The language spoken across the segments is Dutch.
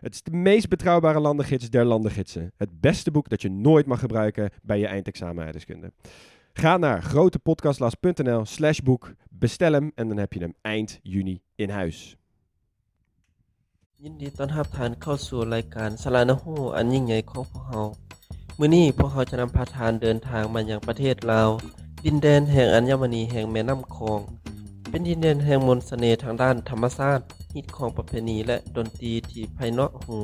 Het is de meest betrouwbare landengids der landengidsen. Het beste boek dat je nooit mag gebruiken bij je eindexamen aardrijkskunde. Ga naar grotepodcastlas.nl slash boek, bestel hem en dan heb je hem eind juni in huis. ยินดีต้อนรับทานเข้าสู่รายการสลานะโฮอันยิ่งใหญ่ของพวกเรามื้อนี้พวกเราจะนำพาทานเดินทางมายังประเทศลาว ดินแดนแห่งอัญมณีแห่งแม่น้ำคอง เป็นดินแดนแห่งมนต์เสน่ห์ทางด้านธรรมชาติ ฮิตของประเพณีและดนตรีที่ไพเราะหู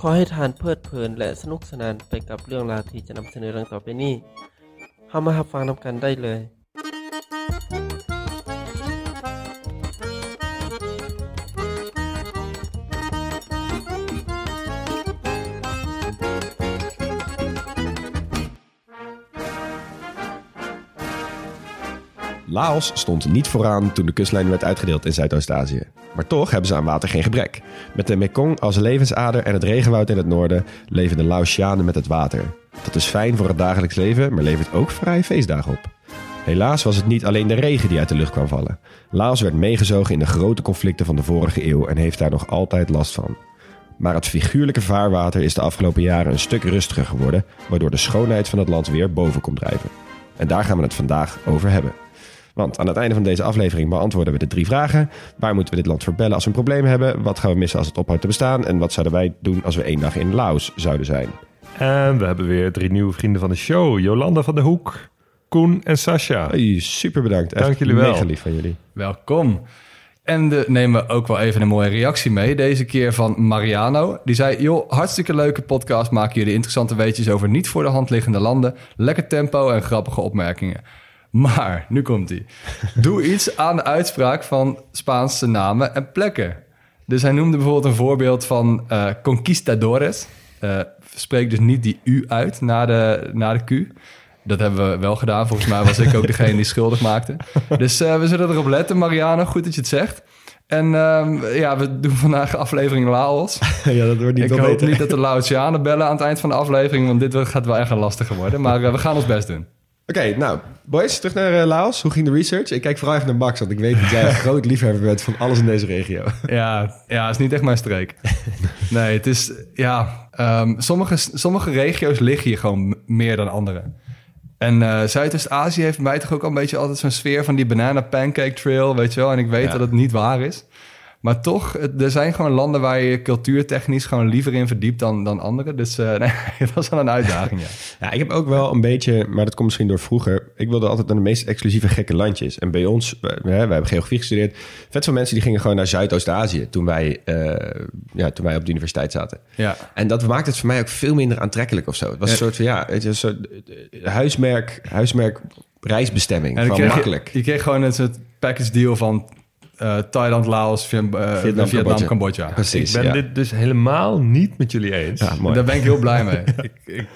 ขอให้ทานเพลิดเพลินและสนุกสนานไปกับเรื่องราวที่จะนำเสนอดังต่อไปนี้เฮามาหับฟังนำกันได้เลย Laos stond niet vooraan toen de kustlijn werd uitgedeeld in Zuidoost-Azië. Maar toch hebben ze aan water geen gebrek. Met de Mekong als levensader en het regenwoud in het noorden leven de Laotianen met het water. Dat is fijn voor het dagelijks leven, maar levert ook vrij feestdagen op. Helaas was het niet alleen de regen die uit de lucht kwam vallen. Laos werd meegezogen in de grote conflicten van de vorige eeuw en heeft daar nog altijd last van. Maar het figuurlijke vaarwater is de afgelopen jaren een stuk rustiger geworden, waardoor de schoonheid van het land weer boven komt drijven. En daar gaan we het vandaag over hebben. Want aan het einde van deze aflevering beantwoorden we de drie vragen. Waar moeten we dit land voor bellen als we een probleem hebben? Wat gaan we missen als het ophoudt te bestaan? En wat zouden wij doen als we één dag in Laos zouden zijn? En we hebben weer drie nieuwe vrienden van de show. Jolanda van de Hoek, Koen en Sascha. Hey, super bedankt. Echt Dank jullie wel. Mega lief van jullie. Welkom. En de, nemen we ook wel even een mooie reactie mee. Deze keer van Mariano. Die zei, joh, hartstikke leuke podcast. Maken jullie interessante weetjes over niet voor de hand liggende landen. Lekker tempo en grappige opmerkingen. Maar, nu komt hij. Doe iets aan de uitspraak van Spaanse namen en plekken. Dus hij noemde bijvoorbeeld een voorbeeld van eh, conquistadores. Eh, spreek dus niet die U uit na de, na de Q. Dat hebben we wel gedaan. Volgens mij was ik ook degene die schuldig maakte. Dus eh, we zullen erop letten, Mariano. Goed dat je het zegt. En ehm, ja, we doen vandaag aflevering Laos. ja, dat wordt niet ik hoop beter. niet dat de Laotianen bellen aan het eind van de aflevering... want dit gaat wel echt een lastiger worden. Maar we gaan ons best doen. Oké, nou, boys, terug naar eh, Laos. Hoe ging de research? Ik kijk vooral even naar Max, want ik weet dat jij een groot liefhebber bent van alles in deze regio. Ja, ja, is niet echt mijn streek. Nee, het is... Ja, ehm, sommige, sommige regio's liggen hier gewoon meer dan andere. En eh, Zuidoost-Azië heeft mij toch ook al een beetje altijd zo'n sfeer van die banana pancake trail, weet je wel. En ik weet Ja. dat het niet waar is. Maar toch, er zijn gewoon landen waar je cultuurtechnisch gewoon liever in verdiept dan, dan andere. Dus eh, nee, het was wel een uitdaging, ja. Ja, ik heb ook wel een beetje, maar dat komt misschien door vroeger. Ik wilde altijd naar de meest exclusieve gekke landjes. En bij ons, we, we hebben geografie gestudeerd. Vet veel mensen die gingen gewoon naar Zuidoost-Azië toen, wij, eh, ja, toen wij op de universiteit zaten. Ja, En dat maakt het voor mij ook veel minder aantrekkelijk of zo. Het was een Ja. soort van, ja, het is een soort eh, huismerk, huismerk reisbestemming. En kreeg makkelijk. Je, je kreeg gewoon een soort package deal van eh, Thailand, Laos, Vietnam, eh, Vietnam, Vietnam, Cambodja. Cambodja. Precies, Ik ben ja. dit dus helemaal niet met jullie eens. Ja, mooi. Daar ben ik heel blij mee. Ik,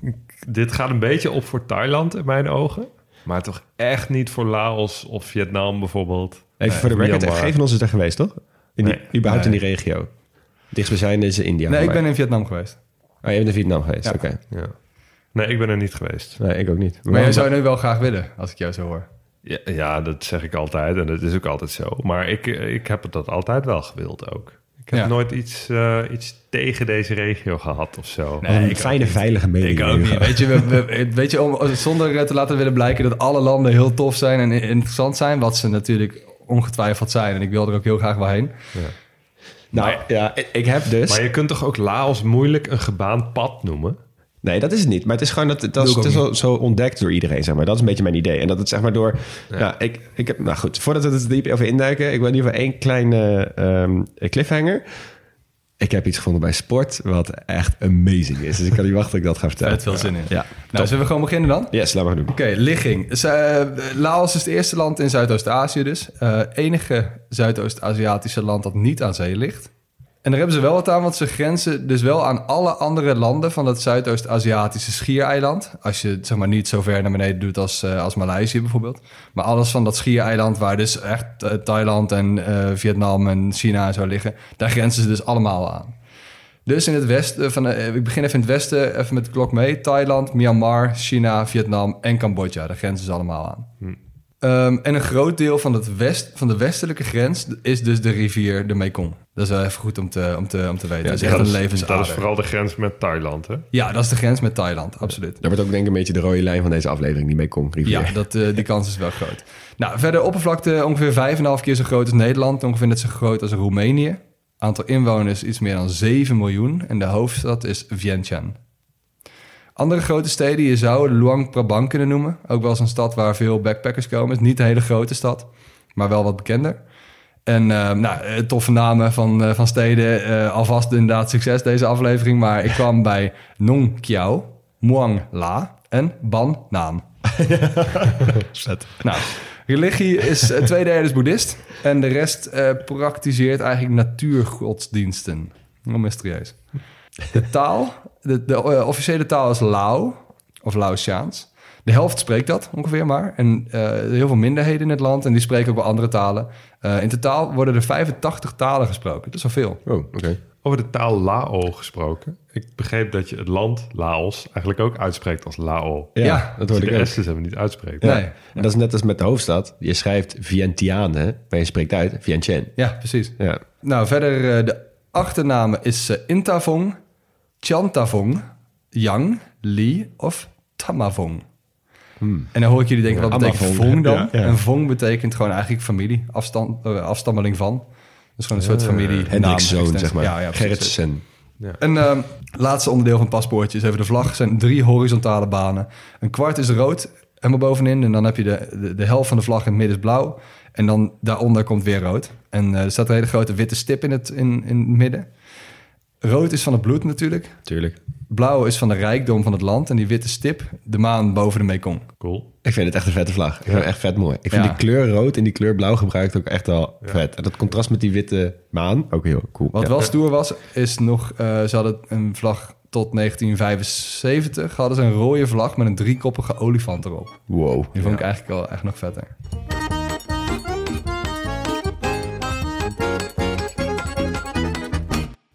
ik, dit gaat een beetje op voor Thailand in mijn ogen. Maar toch echt niet voor Laos of Vietnam bijvoorbeeld. Even voor de record, Myanmar. geen van ons is daar geweest, toch? In die, Nee. überhaupt in die regio. Dichtstbijzijnde is India. Nee, ik ben in Vietnam geweest. Oh, je bent in Vietnam geweest, Ja. oké. Ja. Nee, ik ben er niet geweest. Nee, ik ook niet. Maar jij zou nu wel graag willen, als ik jou zo hoor. Ja, ja, dat zeg ik altijd en dat is ook altijd zo. Maar ik, ik heb dat altijd wel gewild ook. Ik heb Ja. nooit iets, eh, iets tegen deze regio gehad of zo. Nee, een ik fijne, veilige mening. Ik ook niet. Weet je, we, we- weet je om, zonder te laten willen blijken dat alle landen heel tof zijn en interessant zijn, wat ze natuurlijk ongetwijfeld zijn. En ik wil er ook heel graag wel heen. Nou, ja, ik- ik heb dus... Maar je kunt toch ook Laos moeilijk een gebaand pad noemen? Nee, dat is het niet. Maar het is gewoon dat dat is, het is zo, zo ontdekt door iedereen, zeg maar. Dat is een beetje mijn idee. En dat het zeg maar door... Ja, ik, ik heb... Nou goed, voordat we het diep over induiken... Ik wil in ieder geval één kleine ehm, cliffhanger. Ik heb iets gevonden bij sport wat echt amazing is. Dus ik kan niet wachten dat ik dat ga vertellen. Vet veel zin in. Ja, Nou, zullen we gewoon beginnen dan? Yes, laten we doen. Oké, ligging. Dus, eh, Laos is het eerste land in Zuidoost-Azië dus. Eh, enige Zuidoost-Aziatische land dat niet aan zee ligt. En daar hebben ze wel wat aan, want ze grenzen dus wel aan alle andere landen van dat Zuidoost-Aziatische schiereiland. Als je het zeg maar niet zo ver naar beneden doet als, eh, als Maleisië bijvoorbeeld. Maar alles van dat schiereiland waar dus echt eh, Thailand en eh, Vietnam en China en zo liggen, daar grenzen ze dus allemaal aan. Dus in het westen, van, ik begin even in het westen, even met de klok mee. Thailand, Myanmar, China, Vietnam en Cambodja. Daar grenzen ze allemaal aan. Ehm, en een groot deel van, het west, van de westelijke grens is dus de rivier de Mekong. Dat is wel even goed om te, om te, om te weten. dat is echt dat, een is, levensader. dat is vooral de grens met Thailand, hè? Ja, dat is de grens met Thailand, absoluut. Daar wordt ook denk ik een beetje de rode lijn van deze aflevering, die Mekong rivier. Ja, dat, eh, die kans is wel groot. Nou, verder oppervlakte ongeveer 5,5 keer zo groot als Nederland. Ongeveer net zo groot als Roemenië. Aantal inwoners iets meer dan 7 miljoen. En de hoofdstad is Vientiane. Andere grote steden, je zou Luang Prabang kunnen noemen. Ook wel eens een stad waar veel backpackers komen. Het is niet een hele grote stad, maar wel wat bekender. En eh, nou, eh, toffe namen van, eh, van steden. Eh, alvast inderdaad succes deze aflevering. Maar ik kwam bij Nong Kiao, Muang La en Ban Naam. Vet. Nou, religie is twee derde is boeddhist. En de rest praktiseert eigenlijk natuurgodsdiensten. Heel mysterieus. De taal, de, de eh, officiële taal is Lao, of Laotiaans. De helft spreekt dat ongeveer maar. En eh, heel veel minderheden in het land. En die spreken ook wel andere talen. Eh, in totaal worden er 85 talen gesproken. Dat is wel veel. Oh, oké. Over de taal Lao gesproken. Ik begreep dat je het land Laos eigenlijk ook uitspreekt als Lao. Ja, Ja, dat Dus hoorde de ik ook. S's hebben niet uitspreekt. Ja. Nee. En dat is net als met de hoofdstad. Je schrijft Vientiane, maar je spreekt uit Vientiane. Ja, precies. Ja. Nou, verder eh, de achternamen is Intavong, Chantavong, Yang, Li of Tamavong. En dan hoor ik jullie denken, wat betekent Amavong. Vong dan? Ja, ja. En Vong betekent gewoon eigenlijk familie, afstand, eh, afstammeling van. Dus gewoon een soort familie. Hendrik's zoon, zeg maar. Ja, ja. Gerritsen. En ehm, laatste onderdeel van het paspoortje is even de vlag. Er zijn drie horizontale banen. Een kwart is rood, helemaal bovenin. En dan heb je de, de, de helft van de vlag in het midden is blauw. En dan daaronder komt weer rood. En eh, er staat een hele grote witte stip in het, in, in het midden. Rood is van het bloed natuurlijk. Tuurlijk. Blauw is van de rijkdom van het land. En die witte stip, de maan boven de Mekong. Cool. Ik vind het echt een vette vlag. Ik vind het echt vet mooi. Ik vind Ja. die kleur rood en die kleur blauw gebruikt ook echt wel vet. En dat contrast met die witte maan, ook heel cool. Wat Ja. wel stoer was, is nog... eh, ze hadden een vlag tot 1975. Hadden ze een rode vlag met een driekoppige olifant erop. Wow. Die vond ik eigenlijk wel echt nog vetter.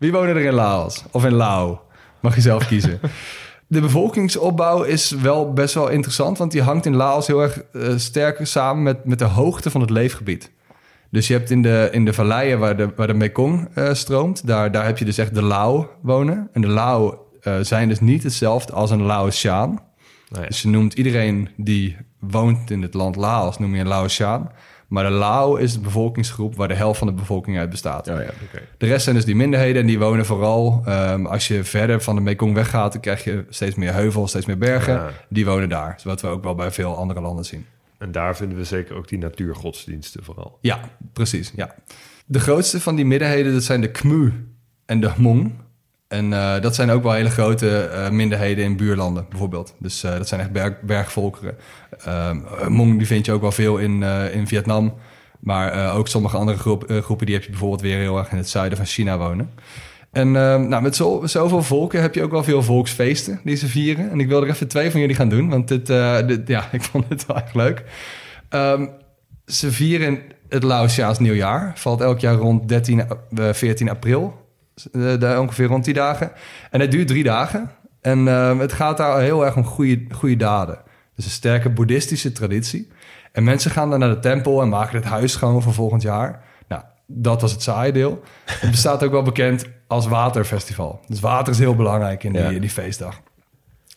Wie wonen er in Laos? Of in Lao? Mag je zelf kiezen. De bevolkingsopbouw is wel best wel interessant... want die hangt in Laos heel erg eh, sterk samen met, met de hoogte van het leefgebied. Dus je hebt in de, in de valleien waar de, waar de Mekong eh, stroomt... Daar, daar heb je dus echt de Lao wonen. En de Lao eh, zijn dus niet hetzelfde als een Laotiaan. Nee. Dus je noemt iedereen die woont in het land Laos, noem je een Laotiaan. Maar de Lao is de bevolkingsgroep waar de helft van de bevolking uit bestaat. Oh ja. De rest zijn dus die minderheden en die wonen vooral... ehm, als je verder van de Mekong weggaat, dan krijg je steeds meer heuvels, steeds meer bergen. Ja. Die wonen daar, wat we ook wel bij veel andere landen zien. En daar vinden we zeker ook die natuurgodsdiensten vooral. Ja, precies. Ja. De grootste van die middenheden, dat zijn de Khmu en de Hmong. En eh, dat zijn ook wel hele grote eh, minderheden in buurlanden, bijvoorbeeld. Dus eh, dat zijn echt berg, bergvolkeren. Hmong die vind je ook wel veel in, eh, in Vietnam. Maar eh, ook sommige andere eh, groepen... die heb je bijvoorbeeld weer heel erg in het zuiden van China wonen. En ehm, nou, met zo, zoveel volken heb je ook wel veel volksfeesten die ze vieren. En ik wil er even twee van jullie gaan doen, want dit, ja, ik vond het wel erg leuk. Ehm, ze vieren het Laotiaans nieuwjaar. Valt elk jaar rond 13, eh, 14 april. Daar ongeveer rond die dagen. En het duurt drie dagen. En ehm, het gaat daar heel erg om goede, goede daden. Dus een sterke boeddhistische traditie. En mensen gaan dan naar de tempel en maken het huis schoon voor volgend jaar. Nou, dat was het saaie deel. Het bestaat ook wel bekend als waterfestival. Dus water is heel belangrijk in die, Ja. die feestdag.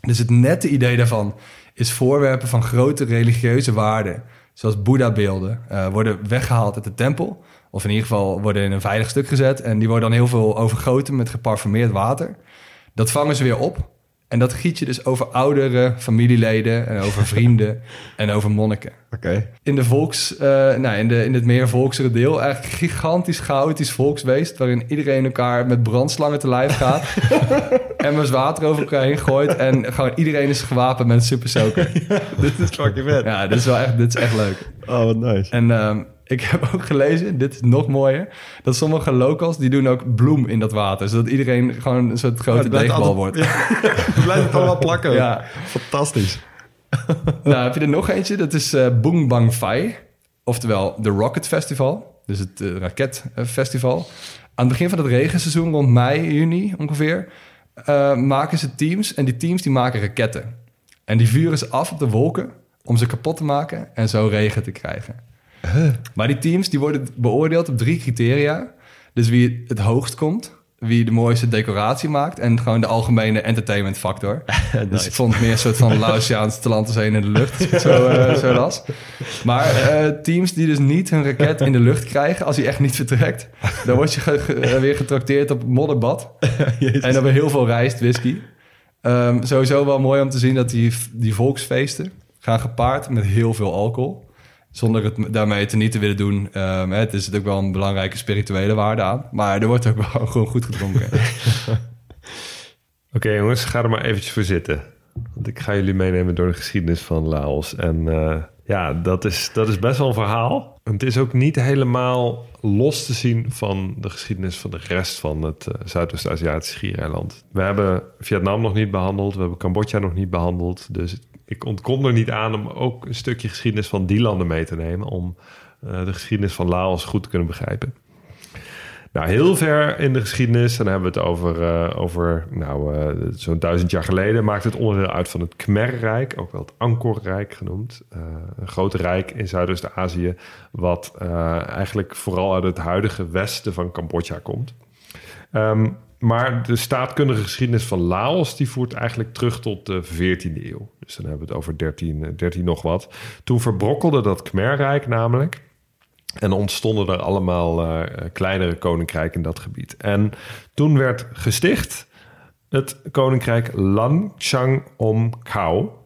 Dus het nette idee daarvan is voorwerpen van grote religieuze waarde, zoals Boeddha-beelden, eh, worden weggehaald uit de tempel. Of in ieder geval worden in een veilig stuk gezet. En die worden dan heel veel overgoten met geparfumeerd water. Dat vangen ze weer op. En dat giet je dus over oudere familieleden en over vrienden en over monniken. Oké. In, de volks, eh, nou, in, de, in het meer volksere deel eigenlijk gigantisch chaotisch volksbeest... waarin iedereen elkaar met brandslangen te lijf gaat... emmers water over elkaar heen gooit... en gewoon iedereen is gewapend met een super soaker. Dit is fucking vet. Ja, dit is wel echt, dit is echt leuk. Oh, wat nice. En ehm, Ik heb ook gelezen, dit is nog mooier, dat sommige locals die doen ook bloem in dat water, zodat iedereen gewoon een soort grote blijft deegbal wordt. Het blijft het allemaal plakken. Ja. Fantastisch. Nou, heb je er nog eentje? Dat is Boong Bang Fai. Oftewel de Rocket Festival. Dus het eh, raketfestival. Aan het begin van het regenseizoen, rond mei, juni ongeveer... eh, maken ze teams. En die teams die maken raketten. En die vuren ze af op de wolken om ze kapot te maken... en zo regen te krijgen. Maar die teams die worden beoordeeld op drie criteria. Dus wie het hoogst komt... wie de mooiste decoratie maakt... en gewoon de algemene entertainment factor. Dus ik vond het meer een soort van Laotiaans talent zijn in de lucht, zo, eh, zo las. Maar eh, teams die dus niet hun raket in de lucht krijgen... als hij echt niet vertrekt... dan word je ge- ge- eh, weer getrakteerd op modderbad. en dan weer heel veel rijst, whisky. Ehm, sowieso wel mooi om te zien dat die, die volksfeesten... gaan gepaard met heel veel alcohol... Zonder het daarmee te niet te willen doen. Ehm, het is natuurlijk wel een belangrijke spirituele waarde aan. Maar er wordt ook wel gewoon goed gedronken. Oké jongens, ga er maar eventjes voor zitten. Want ik ga jullie meenemen door de geschiedenis van Laos. En eh, ja, dat is, dat is best wel een verhaal. Het is ook niet helemaal los te zien van de geschiedenis van de rest van het eh, Zuidoost-Aziatische schiereiland. We hebben Vietnam nog niet behandeld, we hebben Cambodja nog niet behandeld. Dus ik ontkom er niet aan om ook een stukje geschiedenis van die landen mee te nemen... om eh, de geschiedenis van Laos goed te kunnen begrijpen. Nou, heel ver in de geschiedenis, dan hebben we het over, eh, over nou, eh, zo'n duizend jaar geleden, maakt het onderdeel uit van het Khmer-rijk, ook wel het Angkor-rijk genoemd. Eh, een groot rijk in Zuidoost-Azië, wat eigenlijk vooral uit het huidige westen van Cambodja komt. Ehm, maar de staatkundige geschiedenis van Laos, die voert eigenlijk terug tot de 14e eeuw. Dus dan hebben we het over 13, eh, 13 nog wat. Toen verbrokkelde dat Khmer-rijk namelijk. En ontstonden er allemaal eh, kleinere koninkrijken in dat gebied. En toen werd gesticht het koninkrijk Lan Chang Om Khao.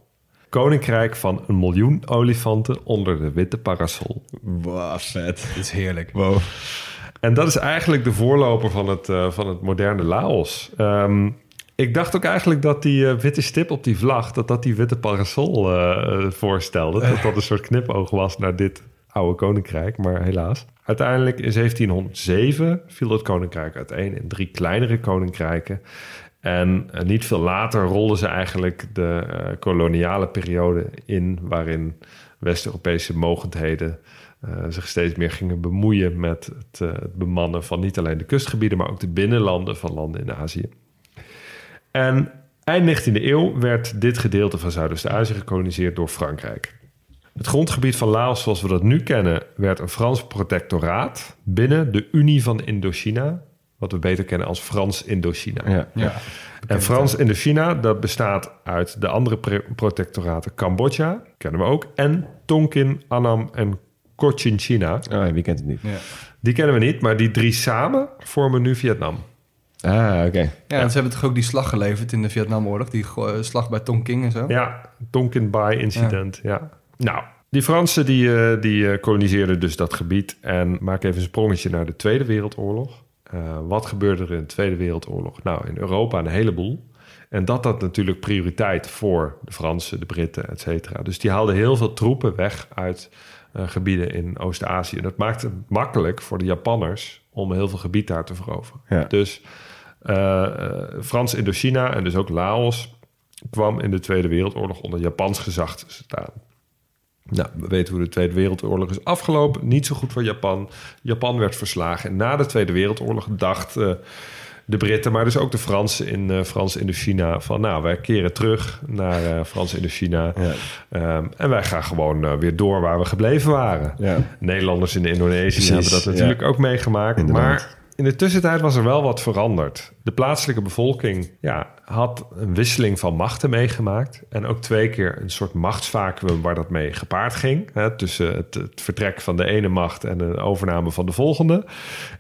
Koninkrijk van een miljoen olifanten onder de witte parasol. Wow, vet. Dit is heerlijk. Wow. En dat is eigenlijk de voorloper van het, eh, van het moderne Laos. Ehm, ik dacht ook eigenlijk dat die eh, witte stip op die vlag... dat dat die witte parasol eh, voorstelde. Dat dat een soort knipoog was naar dit oude koninkrijk. Maar helaas. Uiteindelijk in 1707 viel het koninkrijk uiteen... in drie kleinere koninkrijken. En eh, niet veel later rolden ze eigenlijk de eh, koloniale periode in... waarin West-Europese mogendheden eh, zich steeds meer gingen bemoeien met het, het bemannen van niet alleen de kustgebieden, maar ook de binnenlanden van landen in Azië. En eind 19e eeuw werd dit gedeelte van Zuidoost-Azië gekoloniseerd door Frankrijk. Het grondgebied van Laos zoals we dat nu kennen werd een Frans protectoraat binnen de Unie van Indochina, wat we beter kennen als Frans Indochina. Ja. Ja. En Frans Indochina, dat bestaat uit de andere protectoraten Cambodja, kennen we ook, en Tonkin, Annam en Cochinchina. Oh, wie kent het niet? Ja. Die kennen we niet, maar die drie samen vormen nu Vietnam. Ah, oké. Ja, en ze hebben toch ook die slag geleverd in de Vietnamoorlog. Die eh, slag bij Tonking en zo. Ja, Tonkin Bai incident, ja. Nou, die Fransen die, eh, die eh, koloniseerden dus dat gebied. En maak even een sprongetje naar de Tweede Wereldoorlog. Eh, wat gebeurde er in de Tweede Wereldoorlog? Nou, in Europa een heleboel. En dat had natuurlijk prioriteit voor de Fransen, de Britten, et cetera. Dus die haalden heel veel troepen weg uit gebieden in Oost-Azië. En dat maakte het makkelijk voor de Japanners om heel veel gebied daar te veroveren. Ja. Dus Frans Indochina en dus ook Laos kwam in de Tweede Wereldoorlog onder Japans gezag te staan. Nou, we weten hoe de Tweede Wereldoorlog is afgelopen. Niet zo goed voor Japan. Japan werd verslagen. En na de Tweede Wereldoorlog dacht eh, de Britten, maar dus ook de Fransen in eh, Frans Indochina... van nou, wij keren terug naar eh, Frans Indochina. Ja. Ehm, en wij gaan gewoon eh, weer door waar we gebleven waren. Ja. Nederlanders in Indonesië Precies, hebben dat natuurlijk ja. ook meegemaakt. Inderdaad. Maar in de tussentijd was er wel wat veranderd. De plaatselijke bevolking ja, had een wisseling van machten meegemaakt. En ook twee keer een soort machtsvacuum waar dat mee gepaard ging. Hè, tussen het, het vertrek van de ene macht en de overname van de volgende.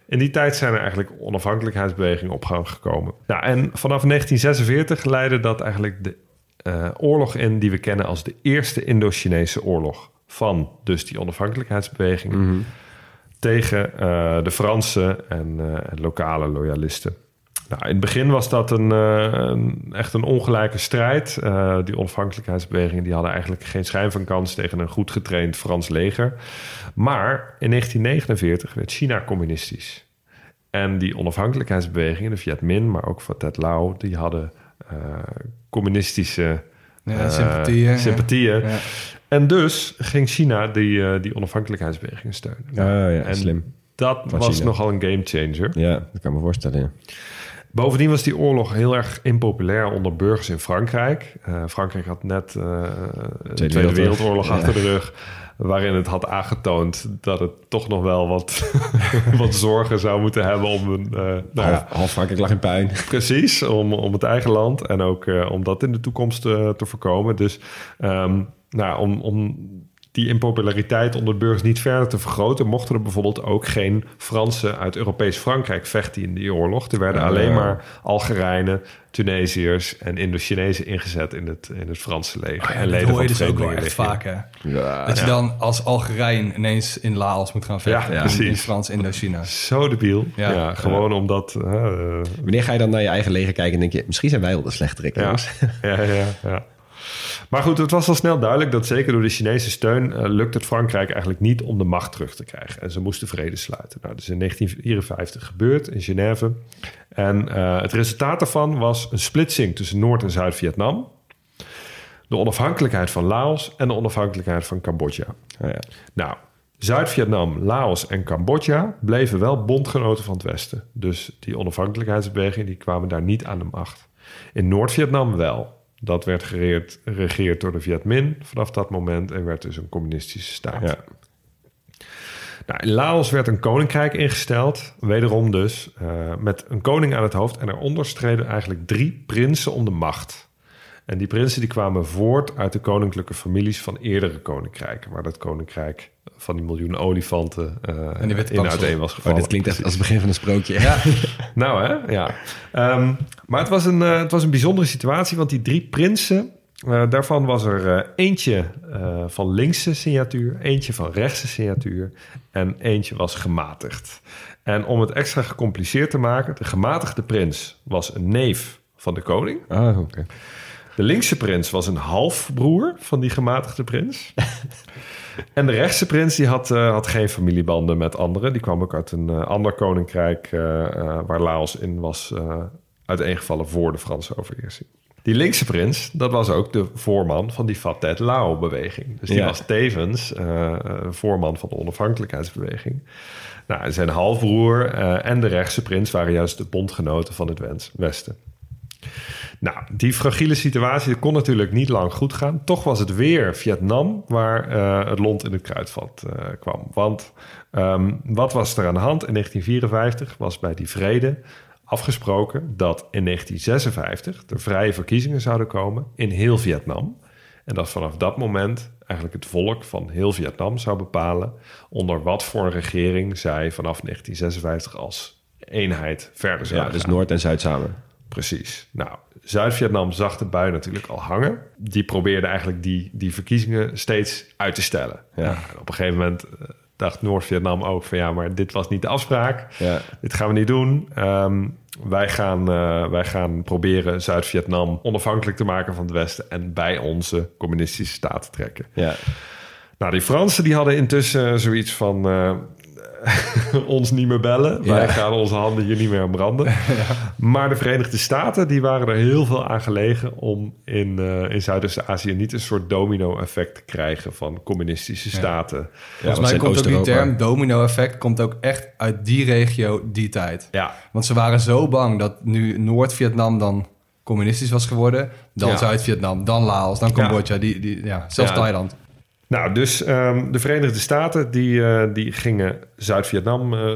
In die tijd zijn er eigenlijk onafhankelijkheidsbewegingen op gang gekomen. Nou, en vanaf 1946 leidde dat eigenlijk de eh, oorlog in die we kennen als de Eerste Indo-Chinese oorlog. Van dus die onafhankelijkheidsbewegingen tegen eh, de Fransen en, eh, en lokale loyalisten. Nou, in het begin was dat een, eh, echt een ongelijke strijd. Die onafhankelijkheidsbewegingen die hadden eigenlijk geen schijn van kans tegen een goed getraind Frans leger. Maar in 1949 werd China communistisch. En die onafhankelijkheidsbewegingen, de Viet Minh, maar ook Tet Lao, die hadden communistische Ja, eh, sympathieën, ja. sympathieën. Ja. En dus ging China die, eh, die onafhankelijkheidsbewegingen steunen. Oh ja, en slim. dat Van was China. nogal een gamechanger. Ja, dat kan ik me voorstellen. Ja. Bovendien was die oorlog heel erg impopulair onder burgers in Frankrijk. Eh, Frankrijk had net eh, de Tweede, Wereldoorlog. Wereldoorlog Ja. achter de rug. Waarin het had aangetoond dat het toch nog wel wat, wat zorgen zou moeten hebben om een. eh, nou ja, Half, half Frankrijk lag in puin. Precies, om, om het eigen land en ook om dat in de toekomst te voorkomen. Dus ehm, nou, om, om die impopulariteit onder de burgers niet verder te vergroten, mochten er bijvoorbeeld ook geen Fransen uit Europees Frankrijk vechten in die oorlog. Er werden Ah. alleen maar Algerijnen, Tunesiërs en Indo-Chinezen ingezet in het, in het Franse leger. en dat leden hoor je dus ook wel echt vaak, hè? Ja, Dat je dan als Algerijn ineens in Laos moet gaan vechten. Ja, in, in precies. Frans Indochina. Zo debiel. Ja, Ja. gewoon omdat... eh, Wanneer ga je dan naar je eigen leger kijken en denk je... misschien zijn wij wel de slechterik, ja, ja, ja. Maar goed, het was al snel duidelijk dat zeker door de Chinese steun eh, lukt het Frankrijk eigenlijk niet om de macht terug te krijgen. En ze moesten vrede sluiten. Nou, dat is in 1954 gebeurd in Genève. En eh, het resultaat daarvan was een splitsing tussen Noord- en Zuid-Vietnam. De onafhankelijkheid van Laos en de onafhankelijkheid van Cambodja. Oh ja. Nou, Zuid-Vietnam, Laos en Cambodja bleven wel bondgenoten van het Westen. Dus die onafhankelijkheidsbewegingen die kwamen daar niet aan de macht. In Noord-Vietnam wel. Dat werd gereerd, geregeerd door de Viet Minh vanaf dat moment en werd dus een communistische staat. Ja. Nou, in Laos werd een koninkrijk ingesteld, wederom dus, eh, met een koning aan het hoofd. En daaronder streden eigenlijk drie prinsen om de macht. En die prinsen die kwamen voort uit de koninklijke families van eerdere koninkrijken, waar dat koninkrijk van die miljoenen olifanten eh En die werd in uiteen was Oh, gevallen. dit klinkt echt als het begin van een sprookje. Ja, Nou hè, ja. Ehm, maar het was, een, eh, het was een bijzondere situatie, want die drie prinsen, eh, daarvan was er eentje van linkse signatuur, eentje van rechtse signatuur en eentje was gematigd. En om het extra gecompliceerd te maken, de gematigde prins was een neef van de koning. Oh, oké. De linkse prins was een halfbroer van die gematigde prins. en de rechtse prins die had, eh, had geen familiebanden met anderen. Die kwam ook uit een eh, ander koninkrijk eh, waar Laos in was uiteengevallen voor de Franse overheersing. Die linkse prins, dat was ook de voorman van die Fathet Lao-beweging. Dus die Ja. was tevens eh, voorman van de onafhankelijkheidsbeweging. Nou, zijn halfbroer en de rechtse prins waren juist de bondgenoten van het Westen. Nou, die fragiele situatie kon natuurlijk niet lang goed gaan. Toch was het weer Vietnam waar eh, het lont in het kruidvat eh, kwam. Want ehm, wat was er aan de hand? In 1954 was bij die vrede afgesproken dat in 1956 er vrije verkiezingen zouden komen in heel Vietnam. En dat vanaf dat moment eigenlijk het volk van heel Vietnam zou bepalen onder wat voor een regering zij vanaf 1956 als eenheid verder zouden Ja, dus gaan. Noord en Zuid samen. Precies. Nou, Zuid-Vietnam zag de bui natuurlijk al hangen. Die probeerde eigenlijk die, die verkiezingen steeds uit te stellen. Ja. Op een gegeven moment eh, dacht Noord-Vietnam ook van... ja, maar dit was niet de afspraak. Ja. Dit gaan we niet doen. Ehm, wij, gaan, eh, wij gaan proberen Zuid-Vietnam onafhankelijk te maken van het Westen... en bij onze communistische staat te trekken. Ja. Nou, die Fransen die hadden intussen zoiets van... eh, ons niet meer bellen. Ja. Wij gaan onze handen hier niet meer aan branden. Maar de Verenigde Staten die waren er heel veel aan gelegen... om in, eh, in Zuidoost-Azië niet een soort domino-effect te krijgen... van communistische staten. volgens mij komt ook die term domino-effect komt ook echt uit die regio, die tijd. Ja, Want ze waren zo bang dat nu Noord-Vietnam dan communistisch was geworden, dan Ja. Zuid-Vietnam, dan Laos, dan Cambodja, die, die, ja, zelfs Ja. Thailand. Nou, dus ehm, de Verenigde Staten die, eh, die gingen Zuid-Vietnam eh,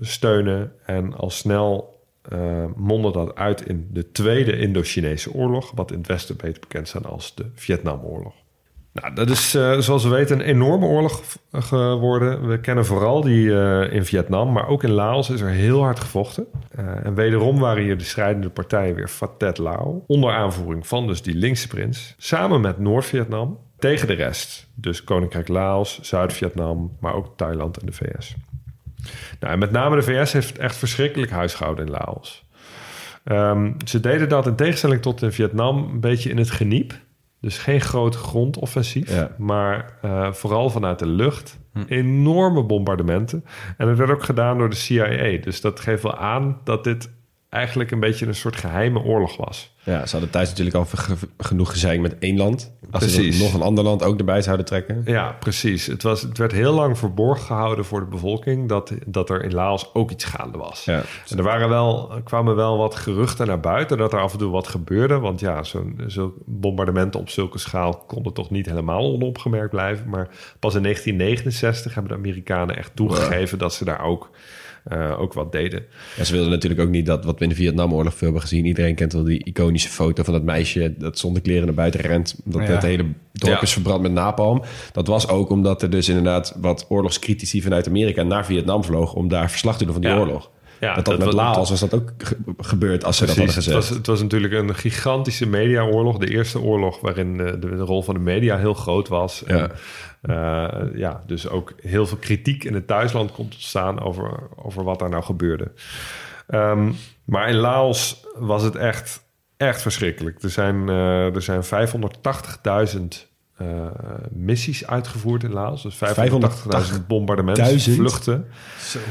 steunen. En al snel eh mondde dat uit in de Tweede Indo-Chinese oorlog. Wat in het Westen beter bekend staat als de Vietnamoorlog. Nou, dat is zoals we weten een enorme oorlog geworden. We kennen vooral die in Vietnam, maar ook in Laos is er heel hard gevochten. En wederom waren hier de strijdende partijen weer Fathet Lao. Onder aanvoering van dus die linkse prins. Samen met Noord-Vietnam tegen de rest. Dus Koninkrijk Laos, Zuid-Vietnam, maar ook Thailand en de VS. Nou, en met name de VS heeft echt verschrikkelijk huisgehouden in Laos. Ehm, ze deden dat in tegenstelling tot in Vietnam een beetje in het geniep. Dus geen groot grondoffensief, Ja. maar eh, vooral vanuit de lucht. Enorme bombardementen. En dat werd ook gedaan door de CIA. Dus dat geeft wel aan dat dit eigenlijk een beetje een soort geheime oorlog was. Ja, ze hadden thuis natuurlijk al ge- genoeg gezeik met één land. Als ze Precies. nog een ander land ook erbij zouden trekken. Ja, precies. Het, was, het werd heel lang verborgen gehouden voor de bevolking dat, dat er in Laos ook iets gaande was. Ja. En er waren wel, kwamen wel wat geruchten naar buiten dat er af en toe wat gebeurde. Want ja, zo'n zo'n bombardementen op zulke schaal konden toch niet helemaal onopgemerkt blijven. Maar pas in 1969 hebben de Amerikanen echt toegegeven dat ze daar ook, eh, ook wat deden. Ja, ze wilden natuurlijk ook niet dat wat we in de Vietnamoorlog veel hebben gezien. Iedereen kent wel die iconische foto van dat meisje dat zonder kleren naar buiten rent. Dat Ja. het hele dorp Ja. is verbrand met napalm. Dat was ook omdat er dus inderdaad wat oorlogscritici vanuit Amerika naar Vietnam vlogen om daar verslag te doen van die Ja. oorlog. Ja, dat, dat, met Laos was dat ook ge- gebeurd als ze dat hadden Het gezegd. was, het was natuurlijk een gigantische mediaoorlog. De eerste oorlog waarin de, de rol van de media heel groot was. Ja. En, eh, ja, dus ook heel veel kritiek in het thuisland komt ontstaan over, over wat daar nou gebeurde. Ehm, maar in Laos was het echt, echt verschrikkelijk. Er zijn, eh, er zijn 580.000 eh, missies uitgevoerd in Laos. Dus 580.000 bombardementen, 1000? vluchten.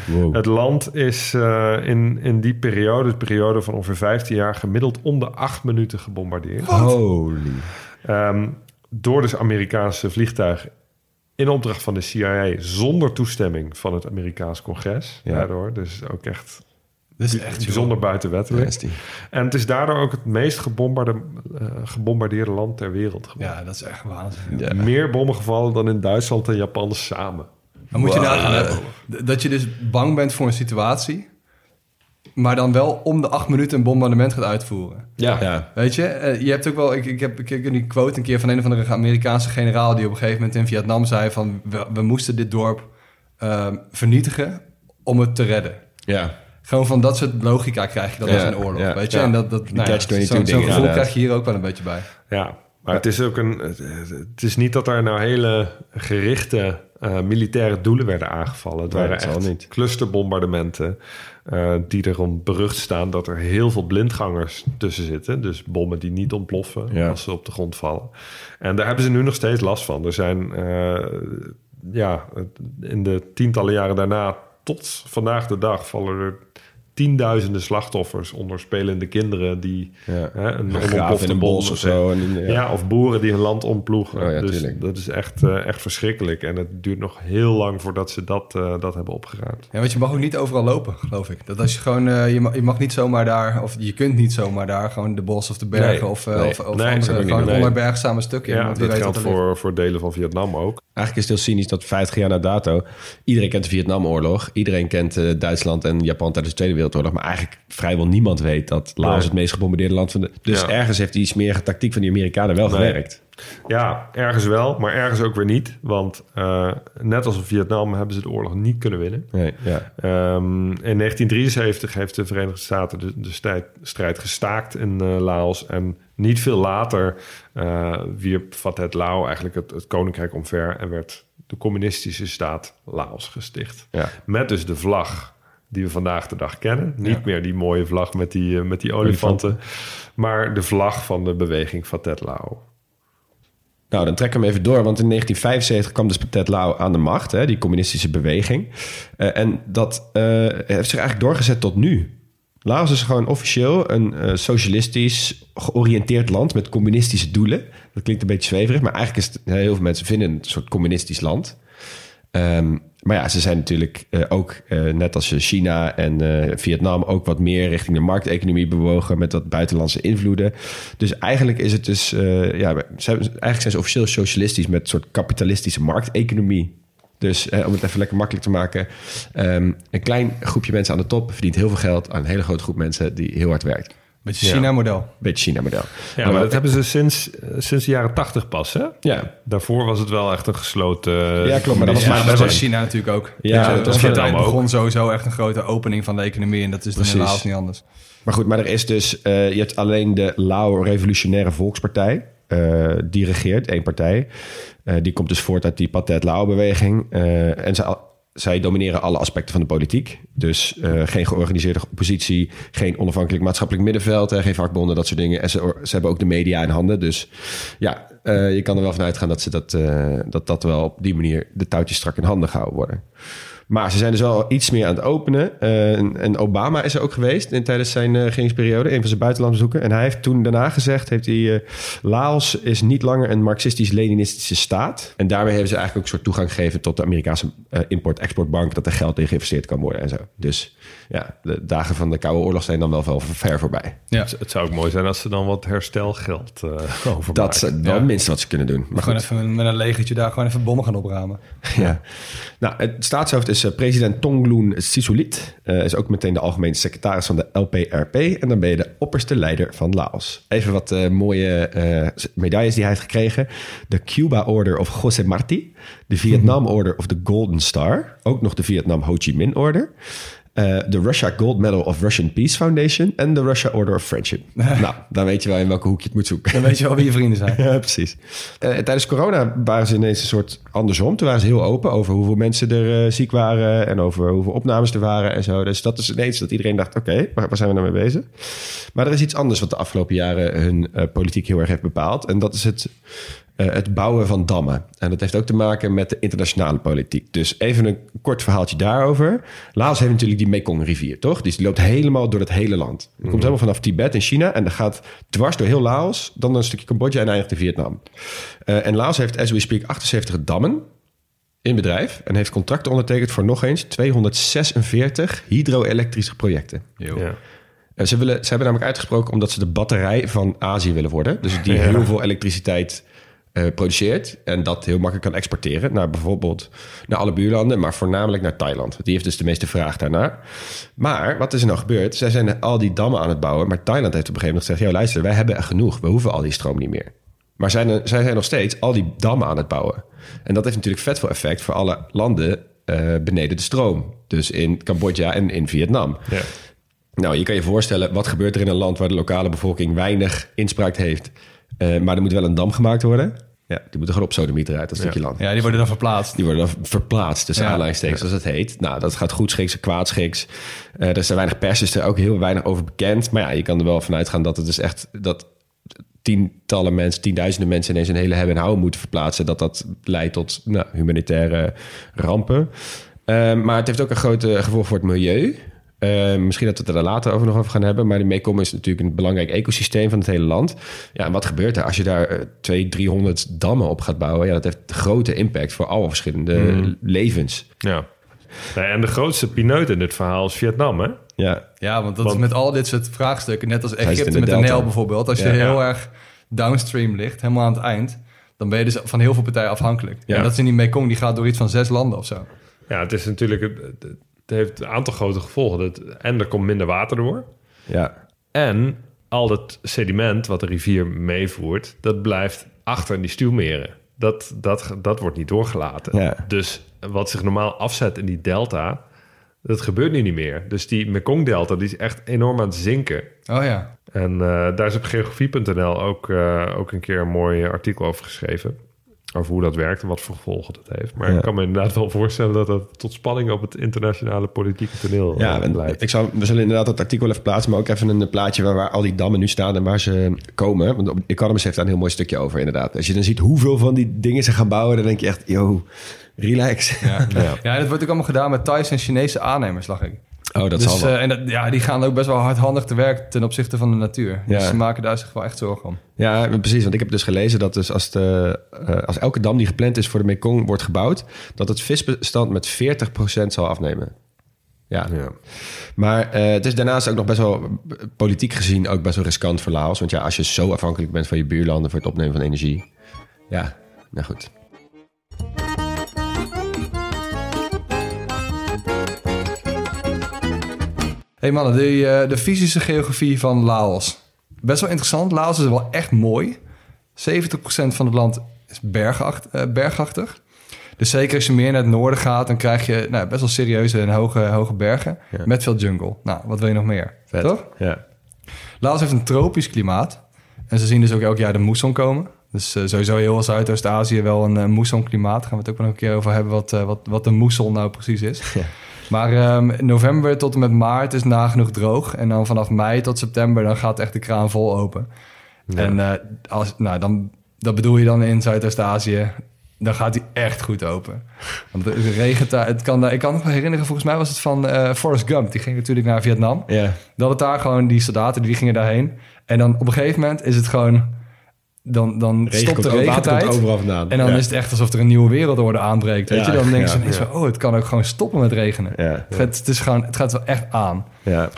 Wow. Het land is eh, in, in die periode, de periode van ongeveer 15 jaar, gemiddeld om de acht minuten gebombardeerd. Holy. Ehm, door dus Amerikaanse vliegtuigen in opdracht van de CIA zonder toestemming van het Amerikaans congres. Ja. Daardoor, dus ook echt Dat is echt bijzonder buitenwettelijk. En het is daardoor ook het meest gebombarde, eh, gebombardeerde land ter wereld geworden. Ja, dat is echt waanzinnig. Ja. Meer bommen gevallen dan in Duitsland en Japan samen. Maar moet je nagaan d- dat je dus bang bent voor een situatie, maar dan wel om de acht minuten een bombardement gaat uitvoeren. Ja. ja. Weet je, eh, je hebt ook wel, ik, ik heb ik heb die quote een keer van een of andere Amerikaanse generaal die op een gegeven moment in Vietnam zei van we, we moesten dit dorp ehm, vernietigen om het te redden. ja. Gewoon van dat soort logica krijg je dan Ja, als een oorlog, ja, weet je. En dat, dat, nou ja, catch-22 zo'n gevoel inderdaad. krijg je hier ook wel een beetje bij. Ja, maar het is ook een. Het, is niet dat er nou hele gerichte eh, militaire doelen werden aangevallen. Het Nee, waren dat zal echt niet. clusterbombardementen. eh, die erom berucht staan dat er heel veel blindgangers tussen zitten. Dus bommen die niet ontploffen Ja. als ze op de grond vallen. En daar hebben ze nu nog steeds last van. Er zijn eh, ja, in de tientallen jaren daarna tot vandaag de dag vallen er tienduizenden slachtoffers onder spelende kinderen die Ja. hè, een Graaf in onontplofte een bom bos of zo. En, ja. ja. of boeren die hun land omploegen. Oh ja, dus tuurlijk. dat is echt, eh, echt verschrikkelijk. En het duurt nog heel lang voordat ze dat, eh, dat hebben opgeruimd. Ja, want je mag ook niet overal lopen, geloof ik. Dat als je gewoon, eh, je, mag, je mag niet zomaar daar, of je kunt niet zomaar daar gewoon de bos of de bergen Nee, of, nee, of, of nee, andere, niet gewoon doen, nee. onherbergzame stukken. Ja, dat weet geldt ligt. voor, voor delen van Vietnam ook. Eigenlijk is het heel cynisch dat 50 jaar na dato... iedereen kent de Vietnamoorlog. Iedereen kent eh, Duitsland en Japan tijdens de Tweede Wereldoorlog. Maar eigenlijk vrijwel niemand weet dat Laos het meest gebombardeerde land van de... Dus Ja. ergens heeft die smerige tactiek van die Amerikanen wel Nee. gewerkt. Ja, ergens wel, maar ergens ook weer niet. Want eh, net als in Vietnam hebben ze de oorlog niet kunnen winnen. Nee, ja. Ehm, in 1973 heeft de Verenigde Staten de, de strijd, strijd gestaakt in eh, Laos. En niet veel later eh, wierp Fathet Lao eigenlijk het, het koninkrijk omver... en werd de communistische staat Laos gesticht. Ja. Met dus de vlag die we vandaag de dag kennen. Niet meer die mooie vlag met die, eh, met die olifanten... maar de vlag van de beweging Fathet Lao. Nou, dan trek ik hem even door. Want in 1975 kwam dus Pathet Lao aan de macht, hè, die communistische beweging. Eh, en dat eh, heeft zich eigenlijk doorgezet tot nu. Laos is gewoon officieel een socialistisch georiënteerd land met communistische doelen. Dat klinkt een beetje zweverig, maar eigenlijk is het, heel veel mensen vinden het een soort communistisch land. Ehm, maar ja, ze zijn natuurlijk eh, ook, eh, net als China en eh, Vietnam, ook wat meer richting de markteconomie bewogen met wat buitenlandse invloeden. Dus eigenlijk is het dus, eh, ja, ze eigenlijk zijn ze officieel socialistisch met een soort kapitalistische markteconomie. Dus eh, om het even lekker makkelijk te maken, ehm, een klein groepje mensen aan de top verdient heel veel geld aan een hele grote groep mensen die heel hard werkt. Beetje Ja. China-model. Beetje China-model. Ja, maar dat hebben ze sinds, sinds de jaren tachtig pas, hè? Ja, Daarvoor was het wel echt een gesloten... Ja, klopt, maar dat was Ja, maar- dat dat was was- China natuurlijk ook. Ja, Dus, dat eh, was Vietnam tijd ook. begon sowieso echt een grote opening van de economie. En dat is dan Precies. helaas niet anders. Maar goed, maar er is dus... eh, je hebt alleen de Lao Revolutionaire Volkspartij. eh, die regeert, één partij. Eh, die komt dus voort uit die Pathet Lao-beweging. Eh, en ze, zij domineren alle aspecten van de politiek. Dus eh, geen georganiseerde oppositie, geen onafhankelijk maatschappelijk middenveld, geen vakbonden, dat soort dingen. En ze, ze hebben ook de media in handen. Dus ja, eh, je kan er wel van uitgaan dat, ze dat, eh, dat dat wel op die manier de touwtjes strak in handen gehouden worden. Maar ze zijn dus wel iets meer aan het openen. Eh, en, Obama is er ook geweest in, tijdens zijn regeringsperiode, een van zijn buitenlandbezoeken. En hij heeft toen daarna gezegd, heeft hij, eh, Laos is niet langer een marxistisch-leninistische staat. En daarmee hebben ze eigenlijk ook een soort toegang gegeven tot de Amerikaanse import-exportbank, dat er geld in geïnvesteerd kan worden en zo. Dus ja, de dagen van de Koude Oorlog zijn dan wel wel ver voorbij. Ja. Het zou ook mooi zijn als ze dan wat herstelgeld uh, overmaken. Dat is wel het minste wat ze kunnen doen. Maar Gewoon goed. even met een legertje daar gewoon even bommen gaan opruimen. Ja. Nou, het staatshoofd is eh, president Tonglun Sisulit. Eh, is ook meteen de algemene secretaris van de LPRP. En dan ben je de opperste leider van Laos. Even wat mooie eh, medailles die hij heeft gekregen. De Cuba Order of José Marti. De Vietnam Order of the Golden Star. Ook nog de Vietnam Ho Chi Minh Order. Eh, de Russia Gold Medal of Russian Peace Foundation. En de Russia Order of Friendship. nou, dan weet je wel in welke hoek je het moet zoeken. Dan weet je wel wie je vrienden zijn. Ja, precies. Eh, tijdens corona waren ze ineens een soort andersom. Toen waren ze heel open over hoeveel mensen er eh, ziek waren... en over hoeveel opnames er waren en zo. Dus dat is ineens dat iedereen dacht... oké, waar, waar zijn we nou mee bezig? Maar er is iets anders wat de afgelopen jaren hun politiek heel erg heeft bepaald. En dat is het, eh, het bouwen van dammen. En dat heeft ook te maken met de internationale politiek. Dus even een kort verhaaltje daarover. Laos heeft natuurlijk die Mekong-rivier, toch? Die loopt helemaal door het hele land. Die komt helemaal vanaf Tibet in China... en dat gaat dwars door heel Laos... dan een stukje Cambodja en eindigt in Vietnam. Eh, en Laos heeft, as we speak, 78 dammen in bedrijf... en heeft contracten ondertekend voor nog eens 246 hydro-elektrische projecten. Ja. Eh, Ze, willen, ze hebben namelijk uitgesproken omdat ze de batterij van Azië willen worden. Dus die heel veel elektriciteit produceert en dat heel makkelijk kan exporteren naar bijvoorbeeld naar alle buurlanden, maar voornamelijk naar Thailand. Die heeft dus de meeste vraag daarnaar. Maar wat is er nou gebeurd? Zij zijn al die dammen aan het bouwen, maar Thailand heeft op een gegeven moment gezegd: "Ja, luister, wij hebben er genoeg. We hoeven al die stroom niet meer." Maar zij zijn nog steeds al die dammen aan het bouwen. En dat heeft natuurlijk vet veel effect voor alle landen eh, beneden de stroom. Dus in Cambodja en in Vietnam. Ja. Nou, je kan je voorstellen, wat gebeurt er in een land waar de lokale bevolking weinig inspraak heeft, eh, maar er moet wel een dam gemaakt worden? Ja, die moeten gewoon op sodemiet eruit, dat stukje land. Ja, die worden dan verplaatst. Die worden dan verplaatst tussen Ja. aanleidingstekens, zoals het heet. Nou, dat gaat goed schiks en kwaad schiks. Eh, er er weinig pers, is er ook heel weinig over bekend. Maar ja, je kan er wel vanuit gaan dat het dus echt... dat tientallen mensen, tienduizenden mensen ineens een hele hebben en houden moeten verplaatsen. Dat dat leidt tot nou, humanitaire rampen. Eh, maar het heeft ook een grote gevolg voor het milieu. Eh, misschien dat we het er later over nog over gaan hebben. Maar de Mekong is natuurlijk een belangrijk ecosysteem van het hele land. Ja, en wat gebeurt er als je daar eh, 200, 300 dammen op gaat bouwen? Ja, dat heeft grote impact voor alle verschillende levens. ja. En de grootste pineut in dit verhaal is Vietnam, hè? Ja, Ja, want dat Want- is met al dit soort vraagstukken, net als Egypte de met de. Nijl bijvoorbeeld. Als je heel Ja. erg downstream ligt, helemaal aan het eind, dan ben je dus van heel veel partijen afhankelijk. Ja. En dat is in die Mekong, die gaat door iets van zes landen of zo. Ja, het is natuurlijk... Heeft een aantal grote gevolgen. Het, en er komt minder water door. ja, En al dat sediment wat de rivier meevoert... dat blijft achter in die stuwmeren. Dat, dat, dat wordt niet doorgelaten. Ja. Dus wat zich normaal afzet in die delta... dat gebeurt nu niet meer. Dus die Mekong-delta die is echt enorm aan het zinken. Oh ja. En eh, daar is op geografie.nl ook, eh, ook een keer een mooi artikel over geschreven. Over hoe dat werkt en wat voor gevolgen dat heeft. Maar Ja. ik kan me inderdaad wel voorstellen dat dat tot spanning op het internationale politieke toneel eh, ja en leidt. ik zal, we zullen inderdaad dat artikel even plaatsen, maar ook even een plaatje waar, waar al die dammen nu staan en waar ze komen. Want op Economist heeft daar een heel mooi stukje over, inderdaad. Als je dan ziet hoeveel van die dingen ze gaan bouwen, dan denk je echt, yo, relax. Ja. Ja. dat wordt ook allemaal gedaan met Thaise en Chinese aannemers, lag ik. Oh, dat dus, zal wel. eh, en dat, ja, die gaan ook best wel hardhandig te werk ten opzichte van de natuur. Ja. Dus ze maken daar zich wel echt zorgen om. Ja, precies. Want ik heb dus gelezen dat dus als, de, eh, als elke dam die gepland is voor de Mekong wordt gebouwd, dat het visbestand met 40% zal afnemen. Ja. Ja. Maar eh, het is daarnaast ook nog best wel politiek gezien ook best wel riskant voor Laos. Want ja, als je zo afhankelijk bent van je buurlanden voor het opnemen van energie. Ja, nou goed. Hey mannen, de, eh, de fysische geografie van Laos. Best wel interessant. Laos is wel echt mooi. 70% van het land is bergacht, eh, bergachtig. Dus zeker als je meer naar het noorden gaat... dan krijg je nou, best wel serieuze en hoge, hoge bergen... Ja. met veel jungle. Nou, wat wil je nog meer? Vet. Toch? Ja. Laos heeft een tropisch klimaat. En ze zien dus ook elk jaar de moesson komen. Dus eh, sowieso heel Zuidoost-Azië wel een uh, moessonklimaat. Daar gaan we het ook nog een keer over hebben wat, uh, wat, wat een moesson nou precies is. Ja. Maar um, november tot en met maart is nagenoeg droog. En dan vanaf mei tot september dan gaat echt de kraan vol open. Ja. En uh, als, nou, dan, dat bedoel je dan in Zuidoost-Azië. Dan gaat hij echt goed open. Want het regent daar. Het kan, daar- ik kan me herinneren, volgens mij was het van eh Forrest Gump. Die ging natuurlijk naar Vietnam. Ja. Dat het daar gewoon, die soldaten die gingen daarheen. En dan op een gegeven moment is het gewoon... Dan, dan Regen stopt de water regentijd. overal vandaan. En dan ja. is het echt alsof er een nieuwe wereldorde aanbreekt. Weet Ja, je? Dan denk je ja, van, oh, het kan ook gewoon stoppen met regenen. Het, gaat, het, is gewoon, het gaat wel echt aan. ja.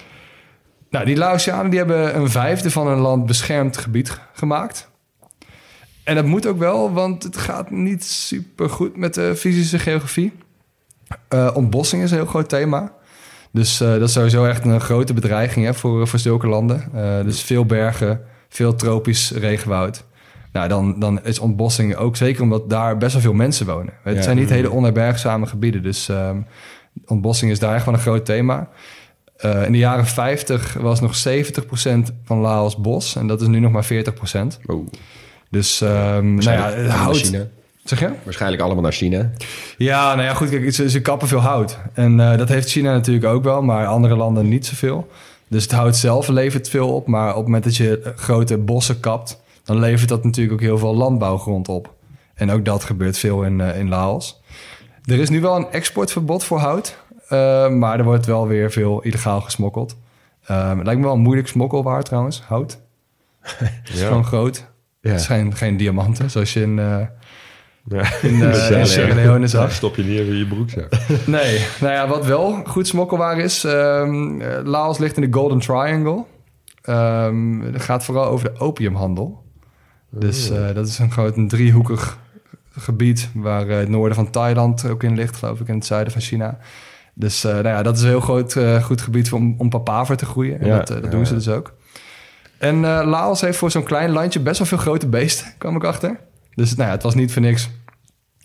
Nou, die Laotianen die hebben een vijfde van hun land beschermd gebied gemaakt. En dat moet ook wel, want het gaat niet super goed met de fysische geografie. Eh, ontbossing is een heel groot thema. Dus eh, dat is sowieso echt een grote bedreiging hè, voor, voor zulke landen. Eh, dus veel bergen, veel tropisch regenwoud. Nou, dan, dan is ontbossing ook zeker omdat daar best wel veel mensen wonen. Het Ja. zijn niet hele onherbergzame gebieden. Dus ehm, ontbossing is daar echt wel een groot thema. Eh, in de jaren 50 was nog 70% van Laos bos. En dat is nu nog maar 40%. Oh, Dus ehm, nou ja, naar hout... Zeg je? Waarschijnlijk allemaal naar China. Ja, nou ja, goed. Kijk, ze, ze kappen veel hout. En eh, dat heeft China natuurlijk ook wel, maar andere landen niet zoveel. Dus het hout zelf levert veel op. Maar op het moment dat je eh, grote bossen kapt, dan levert dat natuurlijk ook heel veel landbouwgrond op. En ook dat gebeurt veel in, eh, in Laos. Er is nu wel een exportverbod voor hout. eh, maar er wordt wel weer veel illegaal gesmokkeld. Eh, het lijkt me wel een moeilijk smokkelwaar trouwens, hout. Het is Ja. gewoon groot. Ja. Het zijn geen diamanten, zoals je in, Ja. in. Sierra Leone zag. Stop je niet in je broekzak. Nee, nou ja, wat wel goed smokkelwaar is... ehm, eh, Laos ligt in de Golden Triangle. Ehm het gaat vooral over de opiumhandel. Dus eh, dat is een groot een driehoekig gebied... waar eh, het noorden van Thailand ook in ligt, geloof ik... en het zuiden van China. Dus eh, nou ja, dat is een heel groot, goed gebied om, om papaver te groeien. En Ja, dat, dat ja, doen ze dus ook. En Laos heeft voor zo'n klein landje best wel veel grote beesten, kwam ik achter. Dus nou ja, het was niet voor niks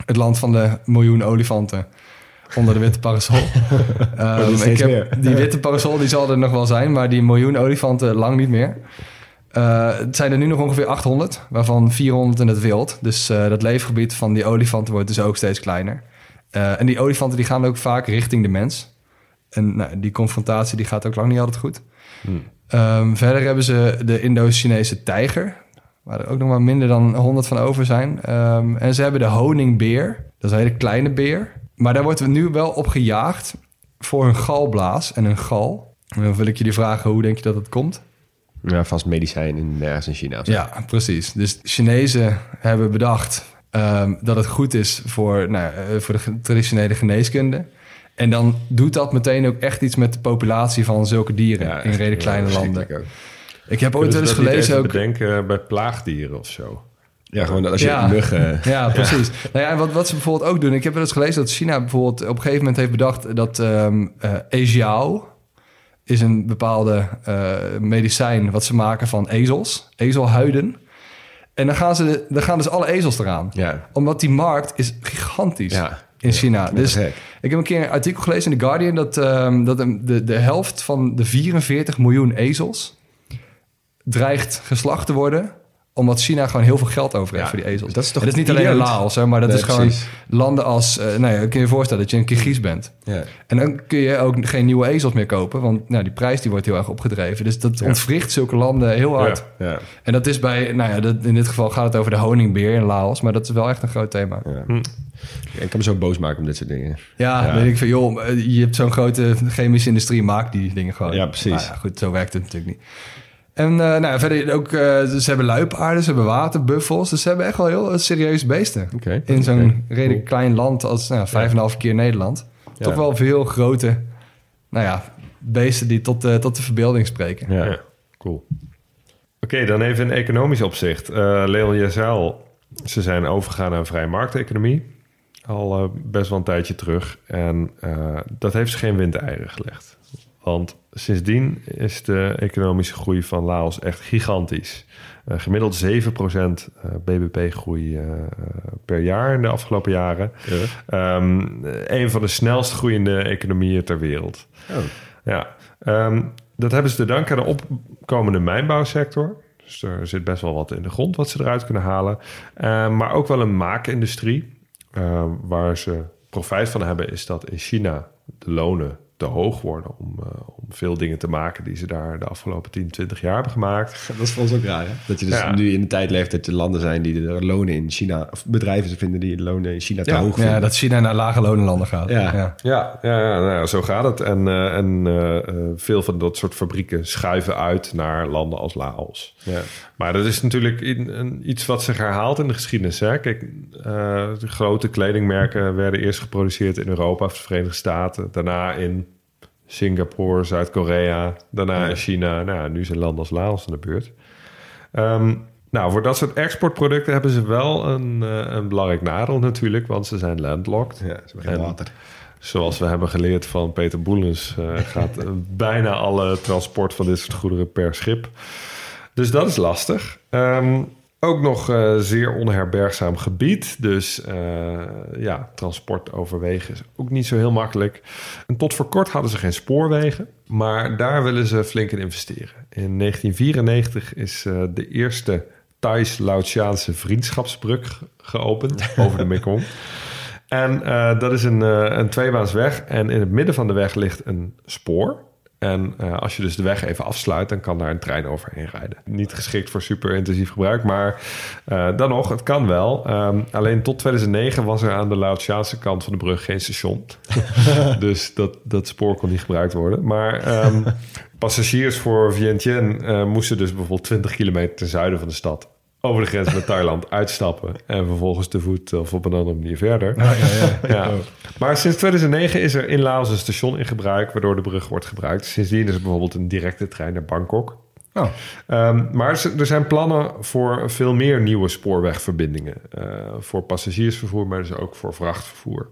het land van de miljoen olifanten onder de witte parasol. Ehm, die ik heb, die witte parasol die zal er nog wel zijn, maar die miljoen olifanten lang niet meer. Eh, het zijn er nu nog ongeveer 800, waarvan 400 in het wild. Dus eh, dat leefgebied van die olifanten wordt dus ook steeds kleiner. Eh, en die olifanten die gaan ook vaak richting de mens. En nou, die confrontatie die gaat ook lang niet altijd goed. Ehm, verder hebben ze de Indo-Chinese tijger, waar er ook nog maar minder dan 100 van over zijn. Ehm, en ze hebben de honingbeer, dat is een hele kleine beer. Maar daar wordt nu wel op gejaagd voor hun galblaas en hun gal. En dan wil ik jullie vragen, hoe denk je dat het komt? Ja, vast medicijn in, ergens in China. of zo. Ja, precies. Dus Chinezen hebben bedacht ehm, dat het goed is voor, nou, eh, voor de traditionele geneeskunde. En dan doet dat meteen ook echt iets met de populatie van zulke dieren Ja, in redelijk ja, kleine landen. ook. Ik heb ooit wel eens gelezen even ook... bedenken bij plaagdieren of zo. Ja, gewoon als je Ja. muggen... Ja, precies. Nou ja, en wat, wat ze bijvoorbeeld ook doen... Ik heb wel eens gelezen dat China bijvoorbeeld op een gegeven moment heeft bedacht... dat ehm eh ejiao is een bepaalde eh, medicijn wat ze maken van ezels. Ezelhuiden. En dan gaan, ze, dan gaan dus alle ezels eraan. Ja, Omdat die markt is gigantisch ja. in China. Dus ik heb een keer een artikel gelezen in The Guardian... dat, ehm, dat de, de helft van de 44 miljoen ezels... dreigt geslacht te worden... omdat China gewoon heel veel geld over heeft Ja, voor die ezels. dat is toch En dat is niet alleen? Laos, hè, maar dat Nee, is gewoon precies. landen als... eh nou ja, kun je je voorstellen dat je een Kirgiz bent. Ja. En dan kun je ook geen nieuwe ezels meer kopen... want nou, die prijs die wordt heel erg opgedreven. Dus dat ontwricht zulke landen heel hard. En dat is bij... Nou ja, dat, in dit geval gaat het over de honingbeer in Laos... maar dat is wel echt een groot thema. Ja. Ik kan me zo boos maken om dit soort dingen. Ja, Ja. weet ik van, joh, eh, je hebt zo'n grote chemische industrie, maak die dingen gewoon. Ja, precies. Maar ja, goed, zo werkt het natuurlijk niet. En eh, nou, verder ook, eh, ze hebben luipaarden, ze hebben waterbuffels. Dus ze hebben echt wel heel eh, serieuze beesten. In zo'n redelijk klein land als nou, vijf en een half keer Nederland. Ja. Toch wel veel grote, nou ja, beesten die tot, tot de verbeelding spreken. Ja. Ja, cool. Oké, dan even in economisch opzicht. Eh Leon, al, ze zijn overgegaan naar een vrije markteconomie. Al best wel een tijdje terug. En eh, dat heeft ze geen windeieren gelegd. Want sindsdien is de economische groei van Laos echt gigantisch. Eh, gemiddeld 7% eh, BBP-groei eh, per jaar in de afgelopen jaren. Ehm, een van de snelst groeiende economieën ter wereld. Oh. Ja, ehm, dat hebben ze te danken aan de opkomende mijnbouwsector. Dus er zit best wel wat in de grond wat ze eruit kunnen halen. Eh, maar ook wel een maakindustrie. Waar ze profijt van hebben, is dat in China de lonen te hoog worden om, eh, om veel dingen te maken die ze daar de afgelopen 10, 20 jaar hebben gemaakt. Dat is voor ons ook raar, hè? Dat je dus Ja. nu in de tijd leeft dat er landen zijn die de lonen in China... of bedrijven vinden die de lonen in China te Ja. hoog vinden. Ja, dat China naar lage lonenlanden gaat. Ja. Ja, ja, ja nou zo gaat het. En, eh, en eh, veel van dat soort fabrieken schuiven uit naar landen als Laos. Ja. Maar dat is natuurlijk in- een, iets wat zich herhaalt in de geschiedenis. Hè? Kijk, eh, de grote kledingmerken werden eerst geproduceerd in Europa of de Verenigde Staten. Daarna in Singapore, Zuid-Korea. Daarna in China. Nou, nu zijn landen als Laos in de buurt. Ehm, nou, voor dat soort exportproducten hebben ze wel een, eh, een belangrijk nadeel natuurlijk. Want ze zijn landlocked. Ja, ze hebben geen En- water. Zoals we hebben geleerd van Peter Boelens, eh, gaat eh, bijna alle transport van dit soort goederen per schip. Dus dat is lastig. Ehm, ook nog eh, zeer onherbergzaam gebied. Dus eh, ja, transport overwegen is ook niet zo heel makkelijk. En tot voor kort hadden ze geen spoorwegen. Maar daar willen ze flink in investeren. In 1994 is eh, de eerste Thais-Laotiaanse vriendschapsbrug ge- geopend over de Mekong. En dat is een, een tweebaansweg. En in het midden van de weg ligt een spoor. En eh, als je dus de weg even afsluit, dan kan daar een trein overheen rijden. Niet geschikt voor super intensief gebruik, maar eh, dan nog, het kan wel. Ehm, alleen tot 2009 was er aan de Laotiaanse kant van de brug geen station. dus dat, dat spoor kon niet gebruikt worden. Maar ehm, passagiers voor Vientiane eh, moesten dus bijvoorbeeld 20 kilometer ten zuiden van de stad over de grens met Thailand uitstappen en vervolgens te voet of op een andere manier verder. Ja. Maar sinds 2009 is er in Laos een station in gebruik waardoor de brug wordt gebruikt. Sindsdien is er bijvoorbeeld een directe trein naar Bangkok. Oh. Ehm, maar er zijn plannen voor veel meer nieuwe spoorwegverbindingen. eh, voor passagiersvervoer, maar dus ook voor vrachtvervoer.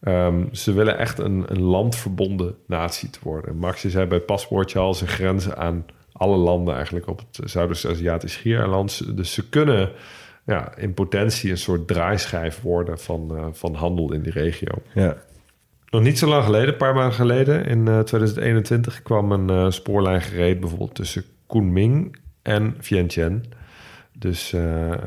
Ehm, ze willen echt een, een landverbonden natie te worden. Max je zei bij paspoortje al, ze grenzen aan alle landen eigenlijk op het Zuidoost-Aziatisch schiereiland. Dus ze kunnen ja, in potentie een soort draaischijf worden van, eh, van handel in die regio. Ja. Nog niet zo lang geleden, een paar maanden geleden, in eh, 2021, kwam een eh, spoorlijn gereed, bijvoorbeeld tussen Kunming en Vientiane. Dus eh, eh,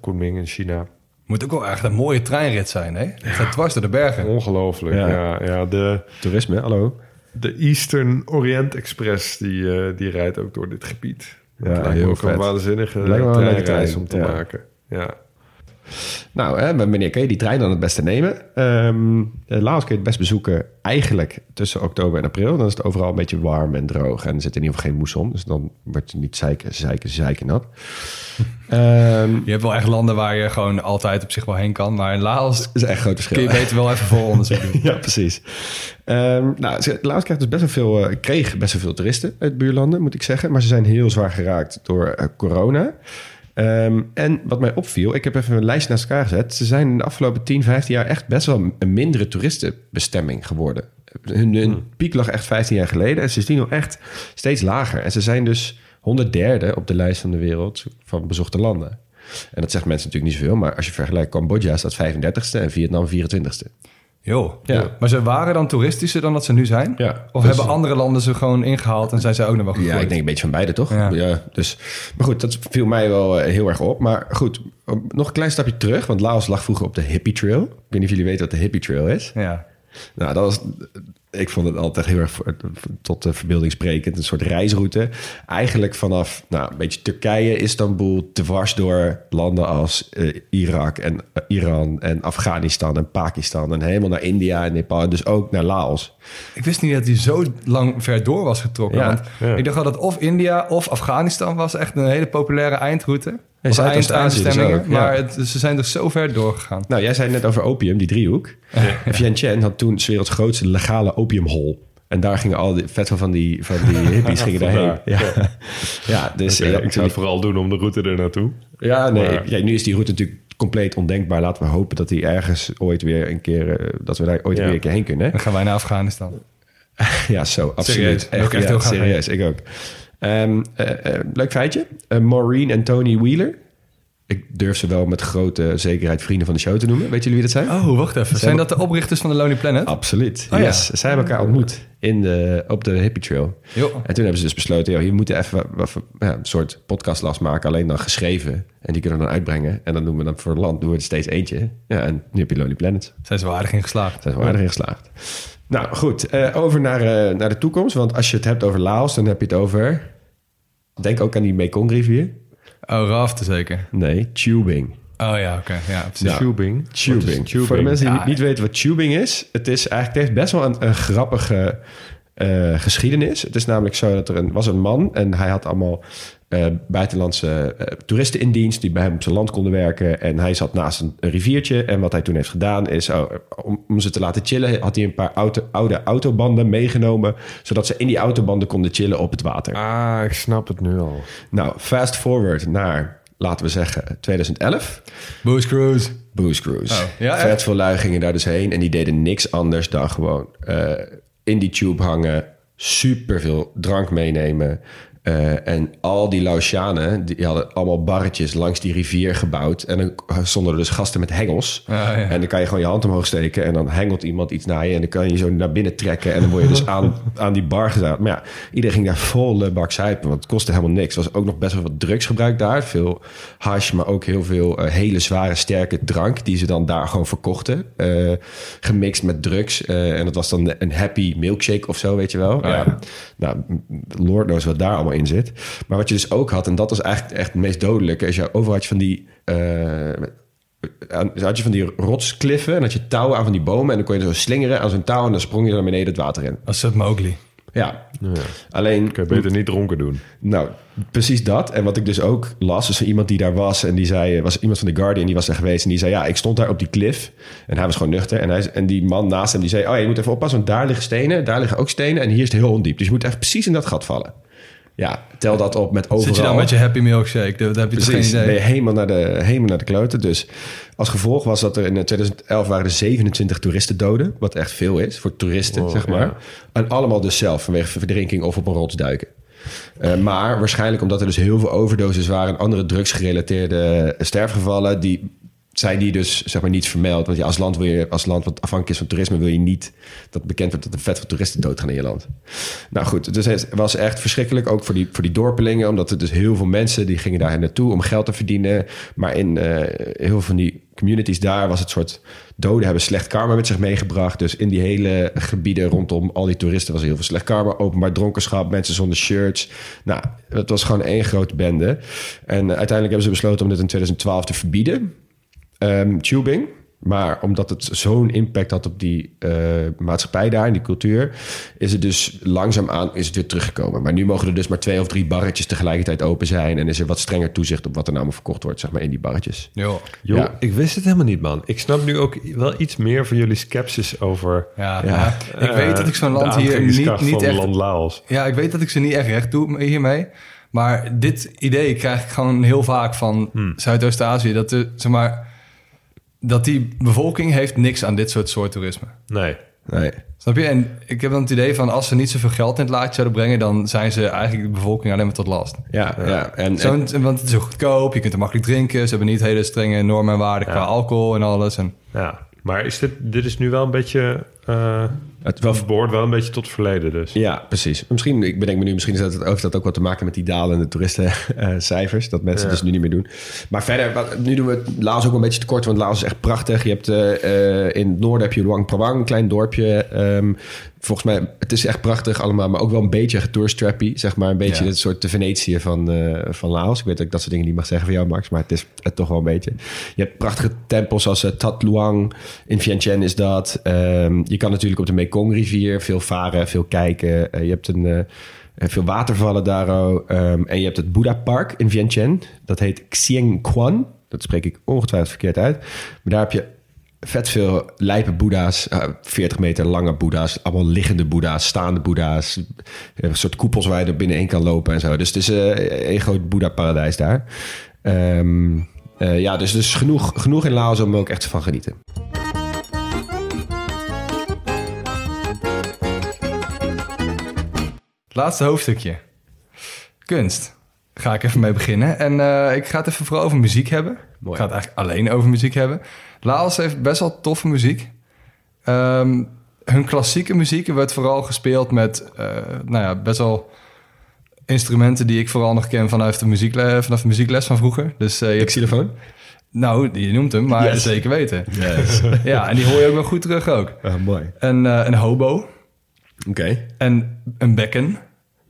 Kunming in China. Moet ook wel echt een mooie treinrit zijn, hè? Het gaat dwars door de bergen. Ongelooflijk. Ja. Ja. Ja, de, Toerisme, hallo. De Eastern Orient Express die, eh, die rijdt ook door dit gebied. Ja, Het lijkt me heel ook een vet. waanzinnige Lijkt me wel een leuke treinreis trein, om te ja. maken. Ja. Nou, hè, kun je die trein dan het beste nemen? Eh, Laos kun je het best bezoeken eigenlijk tussen oktober en april. Dan is het overal een beetje warm en droog. En er zit in ieder geval geen moesson. Dus dan wordt het niet zeiken, zeiken, zeiken nat. Ehm Je hebt wel echt landen waar je gewoon altijd op zich wel heen kan. Maar in Laos is echt groot verschil. kun je beter wel even vol onderzoek doen. Ja, precies. Ehm nou, Laos krijgt dus best wel veel, eh, kreeg best wel veel toeristen uit buurlanden, moet ik zeggen. Maar ze zijn heel zwaar geraakt door eh, corona. Ehm, en wat mij opviel, ik heb even een lijstje naast elkaar gezet. Ze zijn in de afgelopen 10, 15 jaar echt best wel een mindere toeristenbestemming geworden. Hun, hun piek lag echt 15 jaar geleden en sindsdien nog echt steeds lager. En ze zijn dus 103 op de lijst van de wereld van bezochte landen. En dat zegt mensen natuurlijk niet zoveel, maar als je vergelijkt, Cambodja staat 35ste en Vietnam 24ste. Jo. Ja. Maar ze waren dan toeristischer dan dat ze nu zijn? Ja. Of Dus- hebben andere landen ze gewoon ingehaald en zijn ze ook nog wel Ja, gegroeid? ik denk een beetje van beide, toch? Ja. Ja. dus, maar goed, dat viel mij wel eh, heel erg op. Maar goed, nog een klein stapje terug. Want Laos lag vroeger op de Hippie Trail. Ik weet niet of jullie weten wat de Hippie Trail is. Ja. Nou, dat was... Ik vond het altijd heel erg tot de verbeelding sprekend. Een soort reisroute. Eigenlijk vanaf nou, een beetje Turkije, Istanbul... dwars door landen als eh, Irak en eh, Iran en Afghanistan en Pakistan... en helemaal naar India en Nepal. En dus ook naar Laos. Ik wist niet dat hij zo lang ver door was getrokken. Ja, want ja. ik dacht dat of India of Afghanistan was. Echt een hele populaire eindroute. Ja, Of dus eindbestemmingen. ook, ja. Maar het, ze zijn er zo ver doorgegaan. Nou, jij zei net over opium, die driehoek. En Vientiane had toen 's werelds grootste legale opiumhol. En daar gingen al die vet van die, van die hippies gingen daarheen. Ja, ja dus ja, ik zou het vooral doen om de route er naartoe. ja, nee, Maar- ja, nu is die route natuurlijk compleet ondenkbaar. Laten we hopen dat die ergens ooit weer een keer, eh, dat we daar ooit Ja. weer een keer heen kunnen. Dan gaan wij naar Afghanistan. Ja, zo, absoluut. Serieus, echt ja, heel graag serieus, ik ook. Ehm, eh, eh, leuk feitje. Eh, Maureen en Tony Wheeler. ik durf ze wel met grote zekerheid vrienden van de show te noemen. Weet jullie wie dat zijn? Oh, wacht even. Zijn dat de oprichters van de Lonely Planet? Absoluut. Oh, ja. Zij hebben elkaar ontmoet in de, op de Hippie Trail. Jo. En toen hebben ze dus besloten, joh, hier moeten even wat- ja, een soort podcastlast maken, alleen dan geschreven. En die kunnen we dan uitbrengen. En dan doen we dan voor het land doen we er steeds eentje. Ja, en nu heb je Lonely Planet. Zijn ze wel aardig in geslaagd. Zijn we aardig in geslaagd. Nou goed, eh, over naar, eh, naar de toekomst. Want als je het hebt over Laos, dan heb je het over... Denk ook aan die Mekong-rivier. Oh, raften zeker. Nee, tubing. Oh ja, oké. Ja. Ja. Tubing. Tubing. tubing? Voor de mensen die Ja. niet weten wat tubing is, het is eigenlijk het heeft best wel een, een grappige eh, geschiedenis. Het is namelijk zo dat er een, was een man en hij had allemaal eh, buitenlandse eh, toeristen in dienst die bij hem op zijn land konden werken. En hij zat naast een, een riviertje. En wat hij toen heeft gedaan is, oh, om, om ze te laten chillen, had hij een paar auto, oude autobanden meegenomen, zodat ze in die autobanden konden chillen op het water. Ah, ik snap het nu al. Nou, fast forward naar, laten we zeggen, 2011. Booze Cruise. Booze Cruise. Oh, ja, Vet veel lui gingen daar dus heen. En die deden niks anders dan gewoon eh, in die tube hangen. Super veel drank meenemen. Eh, en al die Laotianen, die hadden allemaal barretjes langs die rivier gebouwd. En dan stonden er dus gasten met hengels. Ah, ja. En dan kan je gewoon je hand omhoog steken. En dan hengelt iemand iets naar je. En dan kan je zo naar binnen trekken. En dan word je dus aan, aan die bar gezet. Maar ja, iedereen ging daar volle bak zuipen. Want het kostte helemaal niks. Er was ook nog best wel wat drugsgebruik daar. Veel hash, maar ook heel veel eh, hele zware, sterke drank. Die ze dan daar gewoon verkochten. eh, gemixt met drugs. En dat was dan een happy milkshake of zo, weet je wel. ja. Nou, Lord knows wat daar allemaal in zit. Maar wat je dus ook had, en dat was eigenlijk echt het meest dodelijke... is je overal had je van die... eh, had je van die rotskliffen en had je touwen aan van die bomen... en dan kon je zo slingeren aan zo'n touw... en dan sprong je naar beneden het water in. Als het Mowgli. Ja, alleen... Kun je beter niet dronken doen. Nou, precies dat. En wat ik dus ook las, is van iemand die daar was... en die zei, was iemand van The Guardian, die was daar geweest... en die zei, ja, ik stond daar op die klif... en hij was gewoon nuchter. En, hij, en die man naast hem, die zei... oh, ja, je moet even oppassen, want daar liggen stenen... daar liggen ook stenen en hier is het heel ondiep. Dus je moet echt precies in dat gat vallen. Ja, tel dat op met overal... Zit je dan met je happy milkshake? Dan heb je toch geen Precies, idee. ben je helemaal naar, de, helemaal naar de kloten. Dus als gevolg was dat er in 2011 waren er 27 toeristen doden. Wat echt veel is voor toeristen, Wow, zeg maar. ja. En allemaal dus zelf vanwege verdrinking of op een rots duiken. Eh, maar waarschijnlijk omdat er dus heel veel overdoses waren... en andere drugsgerelateerde sterfgevallen... die zijn die dus zeg maar niet vermeld. Want ja, als land, wil je, als land wat afhankelijk is van toerisme... wil je niet dat bekend wordt dat er vet veel toeristen doodgaan in je land. Nou goed, dus het was echt verschrikkelijk. Ook voor die, voor die dorpelingen. Omdat er dus heel veel mensen... die gingen daar naartoe om geld te verdienen. Maar in eh, heel veel van die communities daar... was het soort doden hebben slecht karma met zich meegebracht. Dus in die hele gebieden rondom al die toeristen... was er heel veel slecht karma. Openbaar dronkenschap, mensen zonder shirts. Nou, het was gewoon één grote bende. En uiteindelijk hebben ze besloten om dit in 2012 te verbieden ehm, tubing. Maar omdat het zo'n impact had op die eh, maatschappij daar en die cultuur, is het dus langzaamaan is het weer teruggekomen. Maar nu mogen er dus maar twee of drie barretjes tegelijkertijd open zijn. En is er wat strenger toezicht op wat er nou maar verkocht wordt, zeg maar, in die barretjes. Jo. Joh, Ja. ik wist het helemaal niet, man. Ik snap nu ook wel iets meer van jullie skepsis over... Ja, Ja. ja. ik weet dat ik zo'n eh, land hier niet, niet van echt... land Laos. Ja, ik weet dat ik ze niet echt recht doe hiermee. Maar dit idee krijg ik gewoon heel vaak van Hmm. Zuidoost-Azië. Dat, de, zeg maar, dat die bevolking heeft niks aan dit soort soort toerisme. Nee. Nee. Snap je? En ik heb dan het idee van als ze niet zoveel geld in het laadje zouden brengen... dan zijn ze eigenlijk de bevolking alleen maar tot last. Ja, ja. En, en- Zo'n- want het is zo goedkoop, je kunt er makkelijk drinken. Ze hebben niet hele strenge normen en waarden qua alcohol en alles. En, Ja. Maar is dit, dit is nu wel een beetje... eh het wel het behoort wel een beetje tot het verleden dus. Ja, precies. Misschien, ik bedenk me nu, misschien is dat, heeft dat ook wat te maken met die dalende toeristencijfers. dat mensen Ja. dus nu niet meer doen. Maar verder, wat- nu doen we het Laos ook een beetje tekort, want Laos is echt prachtig. Je hebt eh, eh, in het noorden heb je Luang Prabang, een klein dorpje. Ehm, volgens mij, het is echt prachtig allemaal, maar ook wel een beetje tourstrappy, zeg maar. Een beetje Ja. het soort de Venetië van, eh, van Laos. Ik weet dat ik dat soort dingen niet mag zeggen van jou, Max, maar het is het toch wel een beetje. Je hebt prachtige tempels eh, Tat Luang. In Vientiane is dat. Ehm, je kan natuurlijk op de Mekong-rivier veel varen, veel kijken. Eh, je hebt een... eh, eh, veel watervallen daar. Ehm, en je hebt het Buddha Park in Vientiane. Dat heet Xieng Quan. Dat spreek ik ongetwijfeld verkeerd uit. Maar daar heb je vet veel lijpe boeddha's. eh, 40 meter lange boeddha's. Allemaal liggende boeddha's, staande boeddha's. eh, Een soort koepels waar je er binnenin kan lopen en zo. Dus het is eh, een groot boeddha-paradijs daar. Ehm, eh, ja, dus, dus genoeg, genoeg in Laos om er ook echt van genieten. Laatste hoofdstukje. Kunst. ga ik even mee beginnen. En eh, ik ga het even vooral over muziek hebben. Mooi. Ik ga het eigenlijk alleen over muziek hebben. Laos heeft best wel toffe muziek. Ehm, hun klassieke muziek werd vooral gespeeld met eh, nou ja, best wel instrumenten die ik vooral nog ken vanuit de, muziekle vanaf de muziekles van vroeger. Dus eh, je xylofoon? nou, je noemt hem, maar Yes. zeker weten. Yes. Ja, en die hoor je ook wel goed terug ook. Ah, mooi. Eh, een hobo Oké. en een bekken.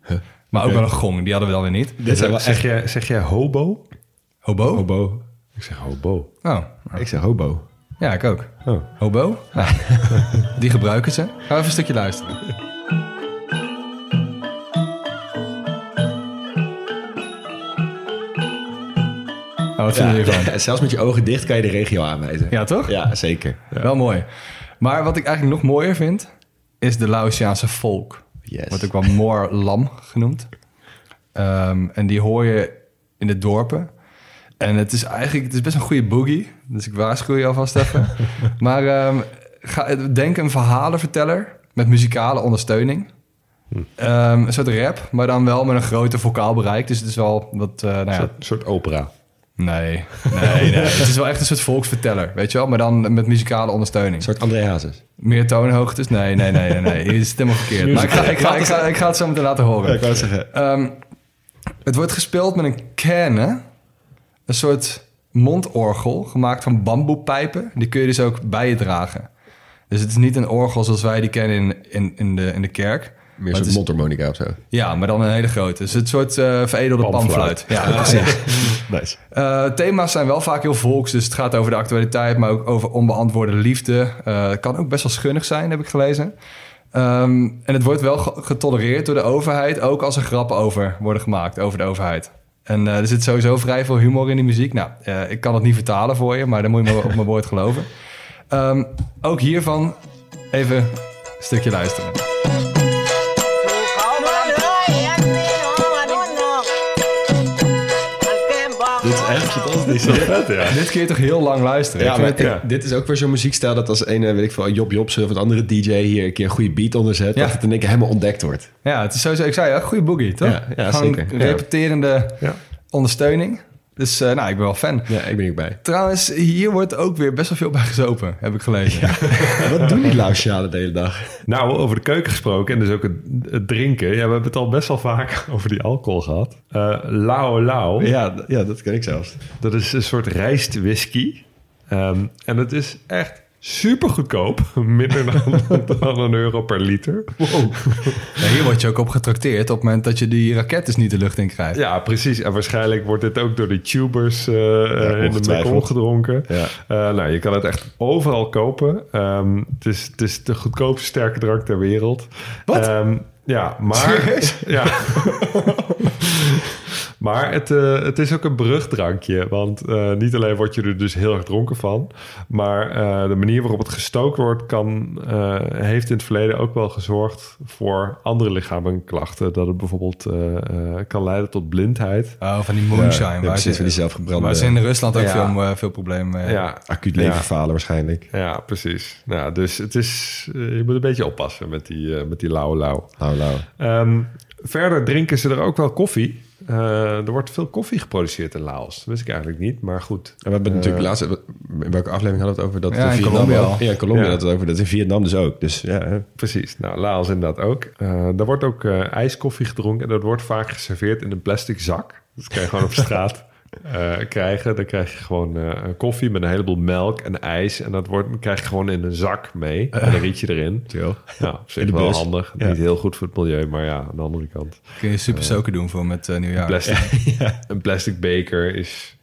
Huh. Maar ook wel een gong, die hadden we dan weer niet. Dit wel zeg, echt zeg jij hobo? Hobo? hobo. Ik zeg hobo. Oh, Ik zeg hobo. ja, ik ook. Oh. Hobo? Ja. Die gebruiken ze. Gaan we even een stukje luisteren. Oh, wat vinden jullie ervan? Zelfs met je ogen dicht kan je de regio aanwijzen. Ja, toch? Ja, zeker. Wel mooi. Maar wat ik eigenlijk nog mooier vind, is de Laotiaanse folk. Yes. Wordt ook wel Moor Lam genoemd. Ehm, en die hoor je in de dorpen. En het is eigenlijk het is best een goede boogie. Dus ik waarschuw je alvast even. maar ehm, ga, denk een verhalenverteller met muzikale ondersteuning. Ehm, een soort rap, maar dan wel met een groter vocaal bereik. Dus het is wel wat... eh, nou Een ja, soort, soort opera. Nee, nee, nee. het is wel echt een soort volksverteller, weet je wel? Maar dan met muzikale ondersteuning. Een soort André Hazes. Meer toonhoogtes? Nee, nee, nee, nee. nee. Je zit helemaal verkeerd. Maar ik ga, ik, ga, ik, ga, ik ga het zo meteen laten horen. ik wou het zeggen. Ehm, het wordt gespeeld met een kerne. Een soort mondorgel gemaakt van bamboepijpen. Die kun je dus ook bij je dragen. Dus het is niet een orgel zoals wij die kennen in, in, in, de, in de kerk. Meer een mondharmonica of zo. Ja, maar dan een hele grote. Dus het soort eh, veredelde Panfluit. Ja, precies. Nice. Eh, thema's zijn wel vaak heel volks, dus het gaat over de actualiteit, maar ook over onbeantwoorde liefde. Eh, het kan ook best wel schunnig zijn, heb ik gelezen. Ehm, en het wordt wel ge- getolereerd door de overheid, ook als er grappen over worden gemaakt, over de overheid. En er zit sowieso vrij veel humor in die muziek. Nou, ik kan het niet vertalen voor je, maar dan moet je me op mijn woord geloven. Ehm, ook hiervan even een stukje luisteren. Dit kun je toch heel lang luisteren? Dit is ook weer zo'n muziekstijl dat als een, weet ik veel, Job Jobs of een andere DJ hier een keer een goede beat onder zet, dat het in één keer helemaal ontdekt wordt. Ja, het is sowieso, ik zei ja, goede boogie, toch? Ja, zeker. Repeterende ondersteuning. Dus eh, nou, ik ben wel fan. Ja, ik ben hierbij. Trouwens, hier wordt ook weer best wel veel bij gezopen, heb ik gelezen. Wat doen die Laotianen de hele dag? Nou, over de keuken gesproken en dus ook het, het drinken. Ja, we hebben het al best wel vaak over die alcohol gehad. Eh Lao Lao, Ja, ja, dat ken ik zelfs. dat is een soort rijstwhisky. Ehm, en het is echt super goedkoop. Minder dan, dan een euro per liter. Ja, hier word je ook op getrakteerd op het moment dat je die raket dus niet de lucht in krijgt. Ja, precies. En waarschijnlijk wordt dit ook door de tubers eh, eh, in de. Mekong gedronken. Ja. Eh, nou, je kan het echt overal kopen. Ehm, het, is, het is de goedkoopste sterke drank ter wereld. Wat? Ehm, ja, maar... Serieus? Ja. maar het, eh, het is ook een brugdrankje. Want eh, niet alleen word je er dus heel erg dronken van... maar eh, de manier waarop het gestookt wordt... Kan, eh, heeft in het verleden ook wel gezorgd voor andere lichamelijke klachten. Dat het bijvoorbeeld eh, eh, kan leiden tot blindheid. Oh, van die moonshine. Ja, precies, ze, van die zelfgebrande... waar ze in Rusland ook Ja. veel, veel problemen mee hebben. Ja, acuut Ja. leverfalen waarschijnlijk. Ja, precies. Nou, dus het is, je moet een beetje oppassen met die, met die lauwe lauw. Lauw, lauw. Ehm, verder drinken ze er ook wel koffie. Eh, er wordt veel koffie geproduceerd in Laos. Dat wist ik eigenlijk niet, maar goed. En we hebben Eh, natuurlijk laatst... In welke aflevering hadden we het over? Dat Ja, in Vietnam Colombia al. Ja, in Colombia Ja. dat het over. Dat is in Vietnam dus ook. Dus ja. Precies. Nou, Laos inderdaad ook. Eh er wordt ook eh, ijskoffie gedronken. En dat wordt vaak geserveerd in een plastic zak. Dat kan je gewoon op straat eh, krijgen. Dan krijg je gewoon eh, een koffie met een heleboel melk en ijs. En dat wordt, krijg je gewoon in een zak mee. En dan riet je erin. chill. Ja, op zich wel bus. handig. Ja. Niet heel goed voor het milieu, maar ja, aan de andere kant. Kun je super soken doen voor met eh, nieuwjaar. Plastic, Een plastic beker is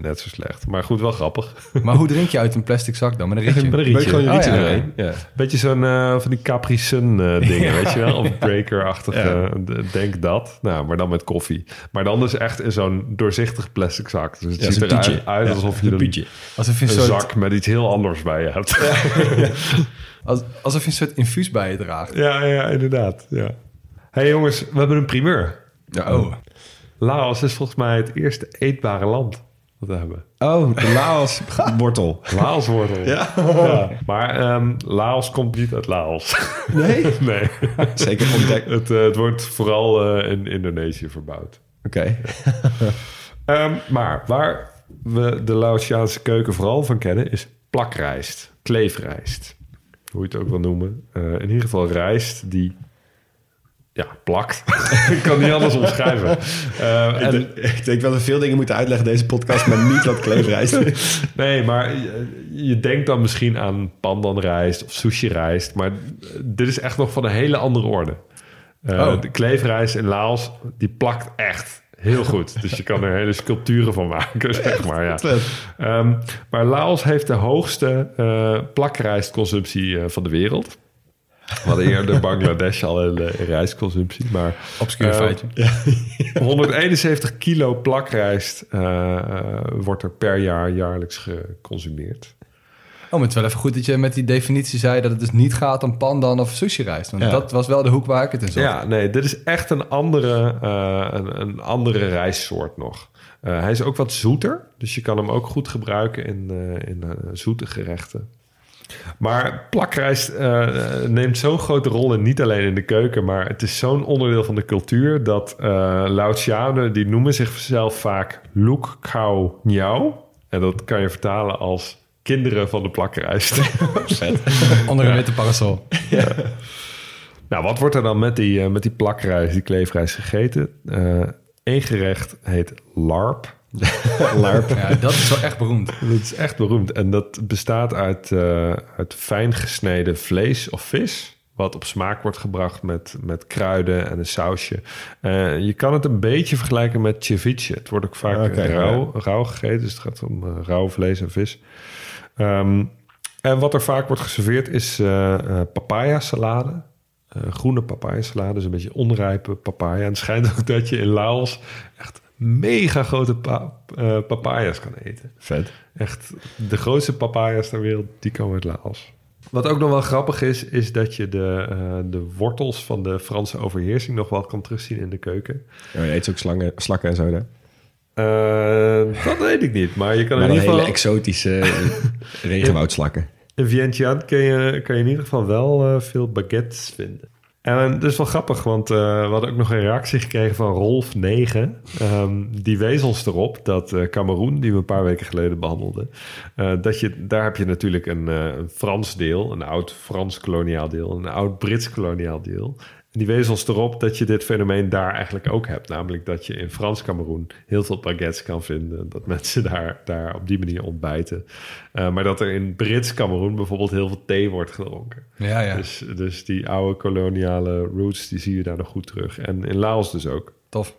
net zo slecht. Maar goed, wel grappig. Maar hoe drink je uit een plastic zak dan? Met een rietje? Met een Weet je rietje. gewoon je Oh, ja. erheen? Ja. Beetje zo'n eh, van die Capri Sun eh, dingen, weet je wel? Of breaker-achtige, denk dat. Nou, maar dan met koffie. Maar dan dus echt in zo'n doorzichtig plastic zak. Dus het Ja, ziet eruit uit alsof je een. Alsof je een, een soort, zak met iets heel anders bij je hebt. als- alsof je een soort infuus bij je draagt. Ja, ja, inderdaad. Ja. hey, jongens, we hebben een primeur. Ja, oh. Laos is volgens mij het eerste eetbare land we hebben. Oh, de Laos wortel. Laoswortel. Ja. Ja. Maar ehm, Laos komt niet uit Laos. Nee? nee. Zeker ontdekt. Het, eh, het wordt vooral eh, in Indonesië verbouwd. Oké. Ehm, maar waar we de Laotiaanse keuken vooral van kennen is plakrijst, kleefrijst. Hoe je het ook wil noemen. Eh, in ieder geval rijst die ja, plakt. Ik kan niet anders omschrijven. En, Ik, denk- ik denk wel dat we veel dingen moeten uitleggen in deze podcast, maar niet wat kleefrijst is. nee, maar je, je denkt dan misschien aan pandanrijst of sushi-rijst. Maar dit is echt nog van een hele andere orde. Eh, Oh. De kleefrijst in Laos, die plakt echt heel goed. Dus je kan er hele sculpturen van maken, zeg maar. Ja. Ehm, maar Laos heeft de hoogste eh plakrijstconsumptie van de wereld. We hadden eerder Bangladesh al een eh, rijstconsumptie. Maar Obscuur Eh, feitje. 171 kilo plakrijst eh, wordt er per jaar jaarlijks geconsumeerd. Oh, maar het is wel even goed dat je met die definitie zei... dat het dus niet gaat om pandan of sushi-rijst. Want Ja. dat was wel de hoek waar ik het in zag. Ja, nee, dit is echt een andere, eh, een, een andere rijstsoort nog. Hij is ook wat zoeter, dus je kan hem ook goed gebruiken in, in zoete gerechten. Maar plakrijst eh, neemt zo'n grote rol in, niet alleen in de keuken, maar het is zo'n onderdeel van de cultuur dat eh Laotianen, die noemen zichzelf vaak Luk Khao Niao. En dat kan je vertalen als kinderen van de plakrijst. Onder een witte parasol. Nou, wat wordt er dan met die, eh, met die plakrijst, die kleefrijst gegeten? Eén gerecht heet larp. Larp. Ja, dat is wel echt beroemd. Dat is echt beroemd. En dat bestaat uit, eh, uit fijn gesneden vlees of vis. Wat op smaak wordt gebracht met, met kruiden en een sausje. Eh, je kan het een beetje vergelijken met ceviche. Het wordt ook vaak rauw, rauw gegeten. Dus het gaat om eh, rauw vlees en vis. Ehm, en wat er vaak wordt geserveerd is eh eh, papaya salade. Eh, groene papaya salade, dus een beetje onrijpe papaya. En het schijnt ook dat je in Laos echt mega grote pa eh, papaya's kan eten. Vet. Echt de grootste papaya's ter wereld, die komen uit Laos. Wat ook nog wel grappig is, is dat je de, eh, de wortels van de Franse overheersing nog wel kan terugzien in de keuken. Ja, je eet ook slangen, slakken en zo, hè? Eh, dat weet ik niet, maar je kan Maar in ieder hele geval... exotische eh, regenwoudslakken. In Vientiane kan je, kan je in ieder geval wel veel baguettes vinden. En dat is wel grappig, want eh, we hadden ook nog een reactie gekregen van Rolf9. Ehm, die wees ons erop dat eh Cameroen, die we een paar weken geleden behandelden... eh, dat je, daar heb je natuurlijk een, eh, een Frans deel, een oud Frans koloniaal deel... een oud Brits koloniaal deel. Die wees ons erop dat je dit fenomeen daar eigenlijk ook hebt. Namelijk dat je in Frans Cameroen heel veel baguettes kan vinden. Dat mensen daar, daar op die manier ontbijten. Eh, maar dat er in Brits Cameroen bijvoorbeeld heel veel thee wordt gedronken. Ja, ja. Dus, dus die oude koloniale roots, die zie je daar nog goed terug. En in Laos dus ook. Tof.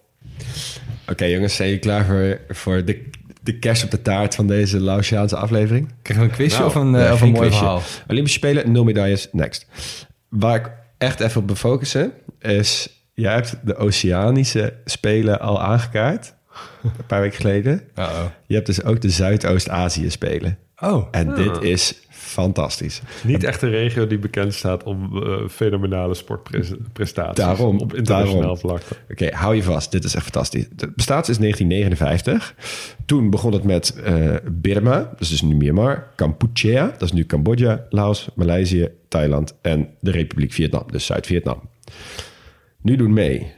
Oké, jongens, zijn jullie klaar voor, voor de, de kerst op de taart van deze Laotiaanse aflevering? Krijgen we een quizje Nou, of een, nee, eh, of een mooi quizje. verhaal? Olympische Spelen, nul medailles, next. Waar ik echt even op wil focussen is... Jij hebt de Oceanische Spelen al aangekaart. Een paar weken geleden. Je hebt dus ook de Zuidoost-Azië Spelen. Oh, En dit is fantastisch. Niet echt een regio die bekend staat om eh, fenomenale sportprestaties. Daarom, op internationaal daarom. vlak. Oké, hou je vast. Dit is echt fantastisch. Het bestaat sinds 1959. Toen begon het met eh Birma, dat is dus nu Myanmar. Kampuchea, dat is nu Cambodja, Laos, Maleisië, Thailand en de Republiek Vietnam, dus Zuid-Vietnam. Nu doen mee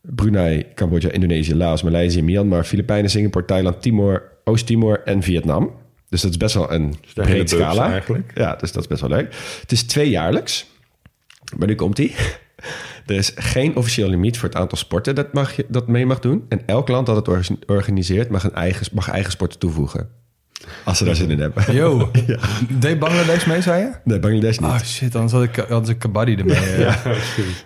Brunei, Cambodja, Indonesië, Laos, Maleisië, Myanmar, Filipijnen, Singapore, Thailand, Timor, Oost-Timor en Vietnam. Dus dat is best wel een hele breed scala. eigenlijk. Ja, dus dat is best wel leuk. Het is tweejaarlijks. Maar nu komt hij. Er is geen officieel limiet voor het aantal sporten dat, mag je, dat mee mag doen. En elk land dat het orga- organiseert mag, een eigen, mag eigen sporten toevoegen. Als ze daar zin in hebben. yo. Deed Bangladesh mee, zei je? Nee, Bangladesh niet. Oh shit, anders had ik, had ik kabaddi ermee. eh.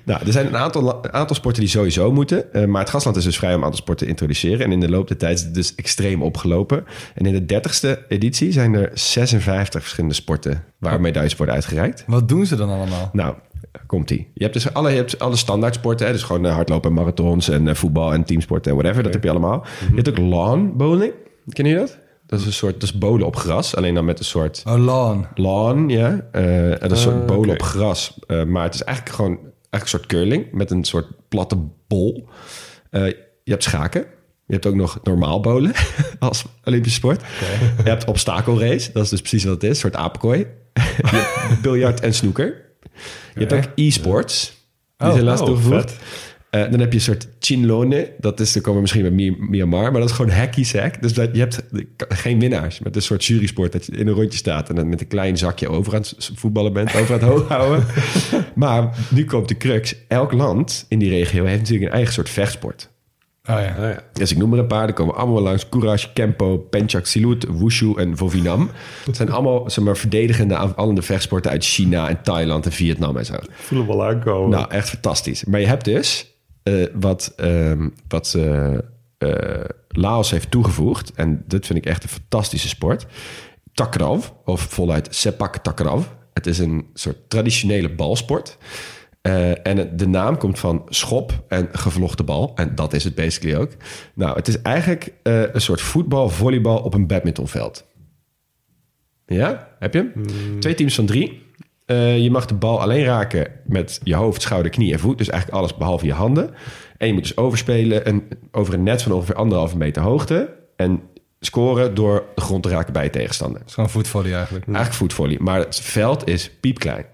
Nou, er zijn een aantal, aantal sporten die sowieso moeten. eh, maar het gastland is dus vrij om een aantal sporten te introduceren. En in de loop der tijd is het dus extreem opgelopen. En in de dertigste editie zijn er 56 verschillende sporten... waar medailles worden uitgereikt. Wat doen ze dan allemaal? Nou, komt-ie. Je hebt dus alle, je hebt alle standaard sporten. Hè? Dus gewoon eh, hardlopen en marathons en voetbal en teamsporten en whatever. Dat heb je allemaal. Je hebt ook lawn bowling. Ken je dat? Dat is een soort, dat is bowlen op gras. Alleen dan met een soort Oh, lawn. lawn, ja. Eh, dat is een soort bowlen oké. op gras. Eh, maar het is eigenlijk gewoon eigenlijk een soort curling met een soort platte bol. Eh, je hebt schaken. Je hebt ook nog normaal bowlen als Olympische sport. Je hebt obstakelrace. Dat is dus precies wat het is. Een soort apenkooi. je hebt biljart en snoeker. Je hebt ook e-sports. Die Oh, zijn laatst oh, toegevoegd. Eh, dan heb je een soort chinlone. Dat is, dan komen we misschien bij Myanmar. Maar dat is gewoon hacky sack. Dus dat, je hebt geen winnaars. Met een soort jurysport dat je in een rondje staat... en dan met een klein zakje over aan het voetballen bent. Over aan het hoog houden. maar nu komt de crux. Elk land in die regio heeft natuurlijk een eigen soort vechtsport. Oh ja. Ah, ja. Dus ik noem er een paar. Er komen allemaal langs. Courage, Kempo, Penchak Silut, Wushu en Vovinam. Het zijn allemaal zeg maar, verdedigende aanvallende vechtsporten uit China en Thailand en Vietnam en zo. Voel hem wel aankomen. Nou, echt fantastisch. Maar je hebt dus eh, wat, ehm, wat eh, eh, Laos heeft toegevoegd. En dit vind ik echt een fantastische sport. Takraw, of voluit Sepak Takraw. Het is een soort traditionele balsport. En de naam komt van schop en gevlochten bal. En dat is het basically ook. Nou, het is eigenlijk een soort voetbal, volleybal op een badmintonveld. Ja, heb je hem? Twee teams van drie. Eh, je mag de bal alleen raken met je hoofd, schouder, knie en voet. Dus eigenlijk alles behalve je handen. En je moet dus overspelen en over een net van ongeveer anderhalve meter hoogte. En scoren door de grond te raken bij je tegenstander. Het is gewoon voetvolley eigenlijk. Eigenlijk voetvolley. Maar het veld is piepklein.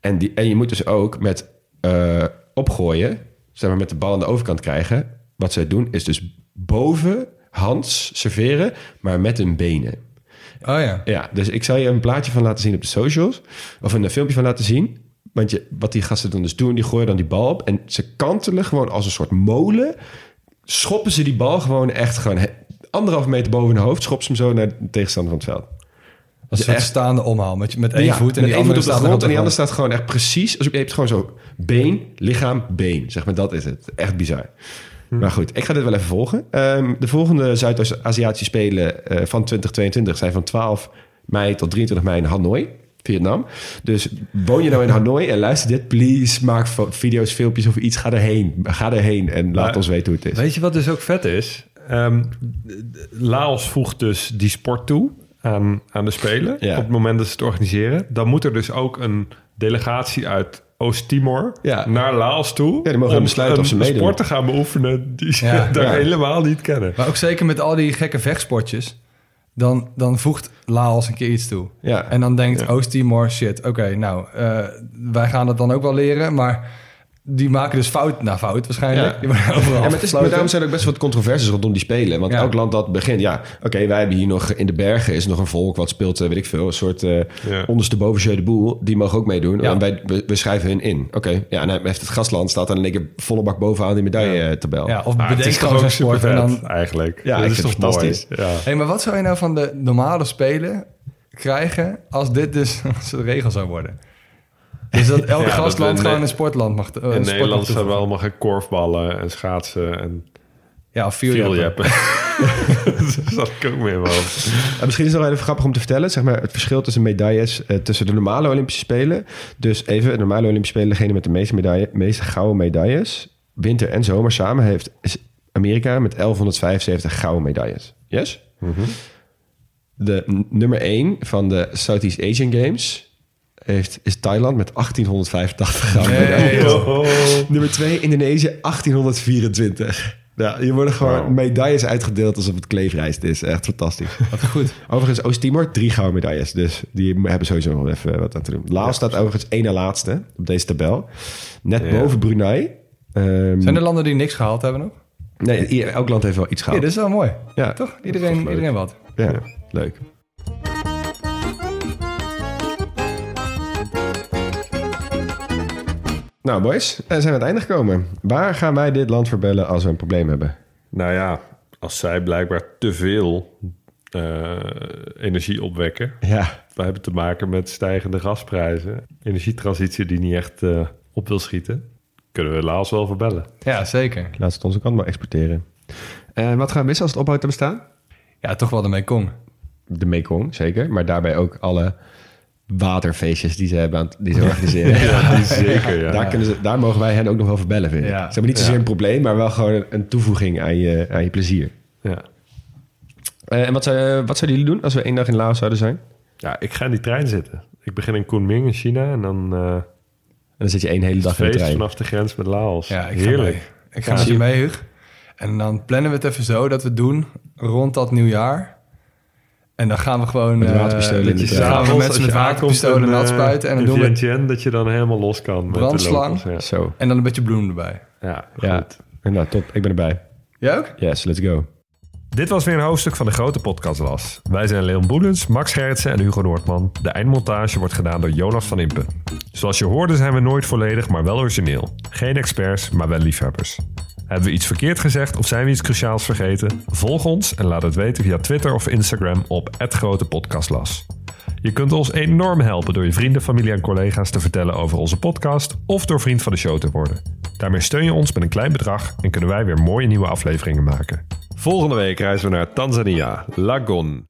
En, die, en je moet dus ook met eh, opgooien, zeg maar met de bal aan de overkant krijgen. Wat zij doen is dus boven hands serveren, maar met hun benen. Oh ja. Ja, dus ik zal je een plaatje van laten zien op de socials. Of een filmpje van laten zien. Want je, wat die gasten dan dus doen, die gooien dan die bal op. En ze kantelen gewoon als een soort molen. Schoppen ze die bal gewoon echt gewoon anderhalve meter boven hun hoofd. Schoppen ze hem zo naar de tegenstander van het veld. Als een soort echt- staande omhaal. Met, met één Ja, voet en met die één andere voet op staat de grond. En die andere staat gewoon echt precies. Als je hebt gewoon zo been, lichaam, been. Zeg maar, dat is het. Echt bizar. Maar goed, ik ga dit wel even volgen. Ehm, de volgende Zuidoost-Aziatische Spelen eh, van 2022 zijn van 12 mei tot 23 mei in Hanoi, Vietnam. Dus woon je nou in Hanoi en luister dit, please, maak video's, filmpjes of iets. Ga erheen. Ga erheen en laat Maar- ons weten hoe het is. Weet je wat dus ook vet is? Ehm, Laos voegt dus die sport toe aan, aan de Spelen. Ja. Op het moment dat ze het organiseren. Dan moet er dus ook een delegatie uit Oost-Timor Ja. naar Laos toe. Ja, die mogen om besluiten een of ze meedoen. sport te gaan beoefenen die ze Ja. daar Ja. helemaal niet kennen. Maar ook zeker met al die gekke vechtsportjes. Dan, dan voegt Laos een keer iets toe. Ja. En dan denkt Oost-Timor, shit, oké, nou, eh, wij gaan het dan ook wel leren. Maar die maken dus fout na fout waarschijnlijk. Ja. Die worden overal Ja, maar, het is, maar daarom zijn er ook best wat controversies rondom die spelen. Want Ja. elk land dat begint, ja, oké, wij hebben hier nog in de bergen is nog een volk wat speelt, eh, weet ik veel, een soort eh Ja. ondersteboven jeu de boel. Die mogen ook meedoen. Ja. En wij we, we schrijven hun in. Oké, ja, en dan heeft het gastland staat dan in één keer volle bak bovenaan die medailletabel. Ja, of bedenk toch gewoon zo'n sport en dan... eigenlijk. Ja, Dat is toch het fantastisch. mooi? Hé, maar wat zou je nou van de normale spelen krijgen als dit dus als de regel zou worden? Dus dat elk Ja, gastland gewoon een sportland mag... een In Nederland zijn we allemaal geen korfballen en schaatsen en Ja, jeppen. dat zat ik ook mee in mijn hoofd. En misschien is het nog even grappig om te vertellen, zeg maar, het verschil tussen medailles eh, tussen de normale Olympische Spelen. Dus even, de normale Olympische Spelen, degene met de meeste, medaille, meeste gouden medailles, winter en zomer samen, heeft is Amerika met 1175 gouden medailles. Yes? De n- nummer 1 van de Southeast Asian Games heeft, is Thailand met 1885 gouden Nee, medailles. joh. Nummer 2, Indonesië, 1824. Ja, hier worden gewoon Wow. medailles uitgedeeld alsof het kleefrijst is. Echt fantastisch. Wat goed. Overigens, Oost-Timor, drie gouden medailles. Dus die hebben sowieso nog even wat aan te doen. Laos staat overigens één na laatste op deze tabel. Net Ja. boven Brunei. Ehm, Zijn er landen die niks gehaald hebben nog? Nee, elk land heeft wel iets Ja, gehaald. dit is wel mooi. Ja, Toch? Iedereen, iedereen wat. ja, leuk. Nou, boys, eh, zijn we aan het einde gekomen. Waar gaan wij dit land voor bellen als we een probleem hebben? Nou ja, als zij blijkbaar te veel eh, energie opwekken. Ja, We hebben te maken met stijgende gasprijzen. Energietransitie die niet echt eh, op wil schieten. Kunnen we Laos wel verbellen. Ja, zeker. laat het onze kant maar exporteren. En wat gaan we missen als het ophoudt te bestaan? Ja, toch wel de Mekong. De Mekong, zeker. Maar daarbij ook alle waterfeestjes die ze hebben aan, die ze organiseren. Ja, die zeker, ja. Daar, kunnen ze, daar mogen wij hen ook nog wel verbellen, vind ik. Ja. Ze hebben niet zozeer Ja. een probleem, maar wel gewoon een, toevoeging aan je, aan je plezier. Ja. Eh, en wat, zou, wat zouden jullie doen als we één dag in Laos zouden zijn? ja, ik ga in die trein zitten. Ik begin in Kunming in China en dan eh En dan zit je één hele dag in de feest trein. vanaf de grens met Laos. Ja, ik ga Heerlijk. mee. Ik ga met je mee, Hug. En dan plannen we het even zo dat we doen rond dat nieuwjaar. En dan gaan we gewoon... Met eh, waterpistolen de we S'avonds, mensen met waterpistolen een, spuiten. En dan doen we... Dat je dan helemaal los kan. met de Brandslang. locals, Ja, Zo. En dan een beetje bloem erbij. ja, Ja. goed. Nou, top. Ik ben erbij. Jij ook? Yes, let's go. Dit was weer een hoofdstuk van de grote podcastlas. Wij zijn Leon Boelens, Max Gerritsen en Hugo Noordman. De eindmontage wordt gedaan door Jonas van Impen. Zoals je hoorde zijn we nooit volledig, maar wel origineel. Geen experts, maar wel liefhebbers. Hebben we iets verkeerd gezegd of zijn we iets cruciaals vergeten? Volg ons en laat het weten via Twitter of Instagram op @grotepodcastlas. Je kunt ons enorm helpen door je vrienden, familie en collega's te vertellen over onze podcast of door vriend van de show te worden. Daarmee steun je ons met een klein bedrag en kunnen wij weer mooie nieuwe afleveringen maken. Volgende week reizen we naar Tanzania, Lagon.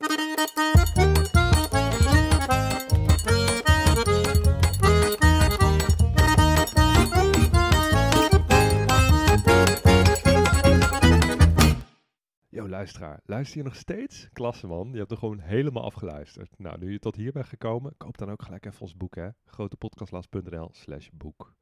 Yo, luisteraar. Luister je nog steeds? Klasse, man. Je hebt er gewoon helemaal afgeluisterd. Nou, nu je tot hier bent gekomen, koop dan ook gelijk even ons boek, hè. grotepodcastlas.nl slash boek.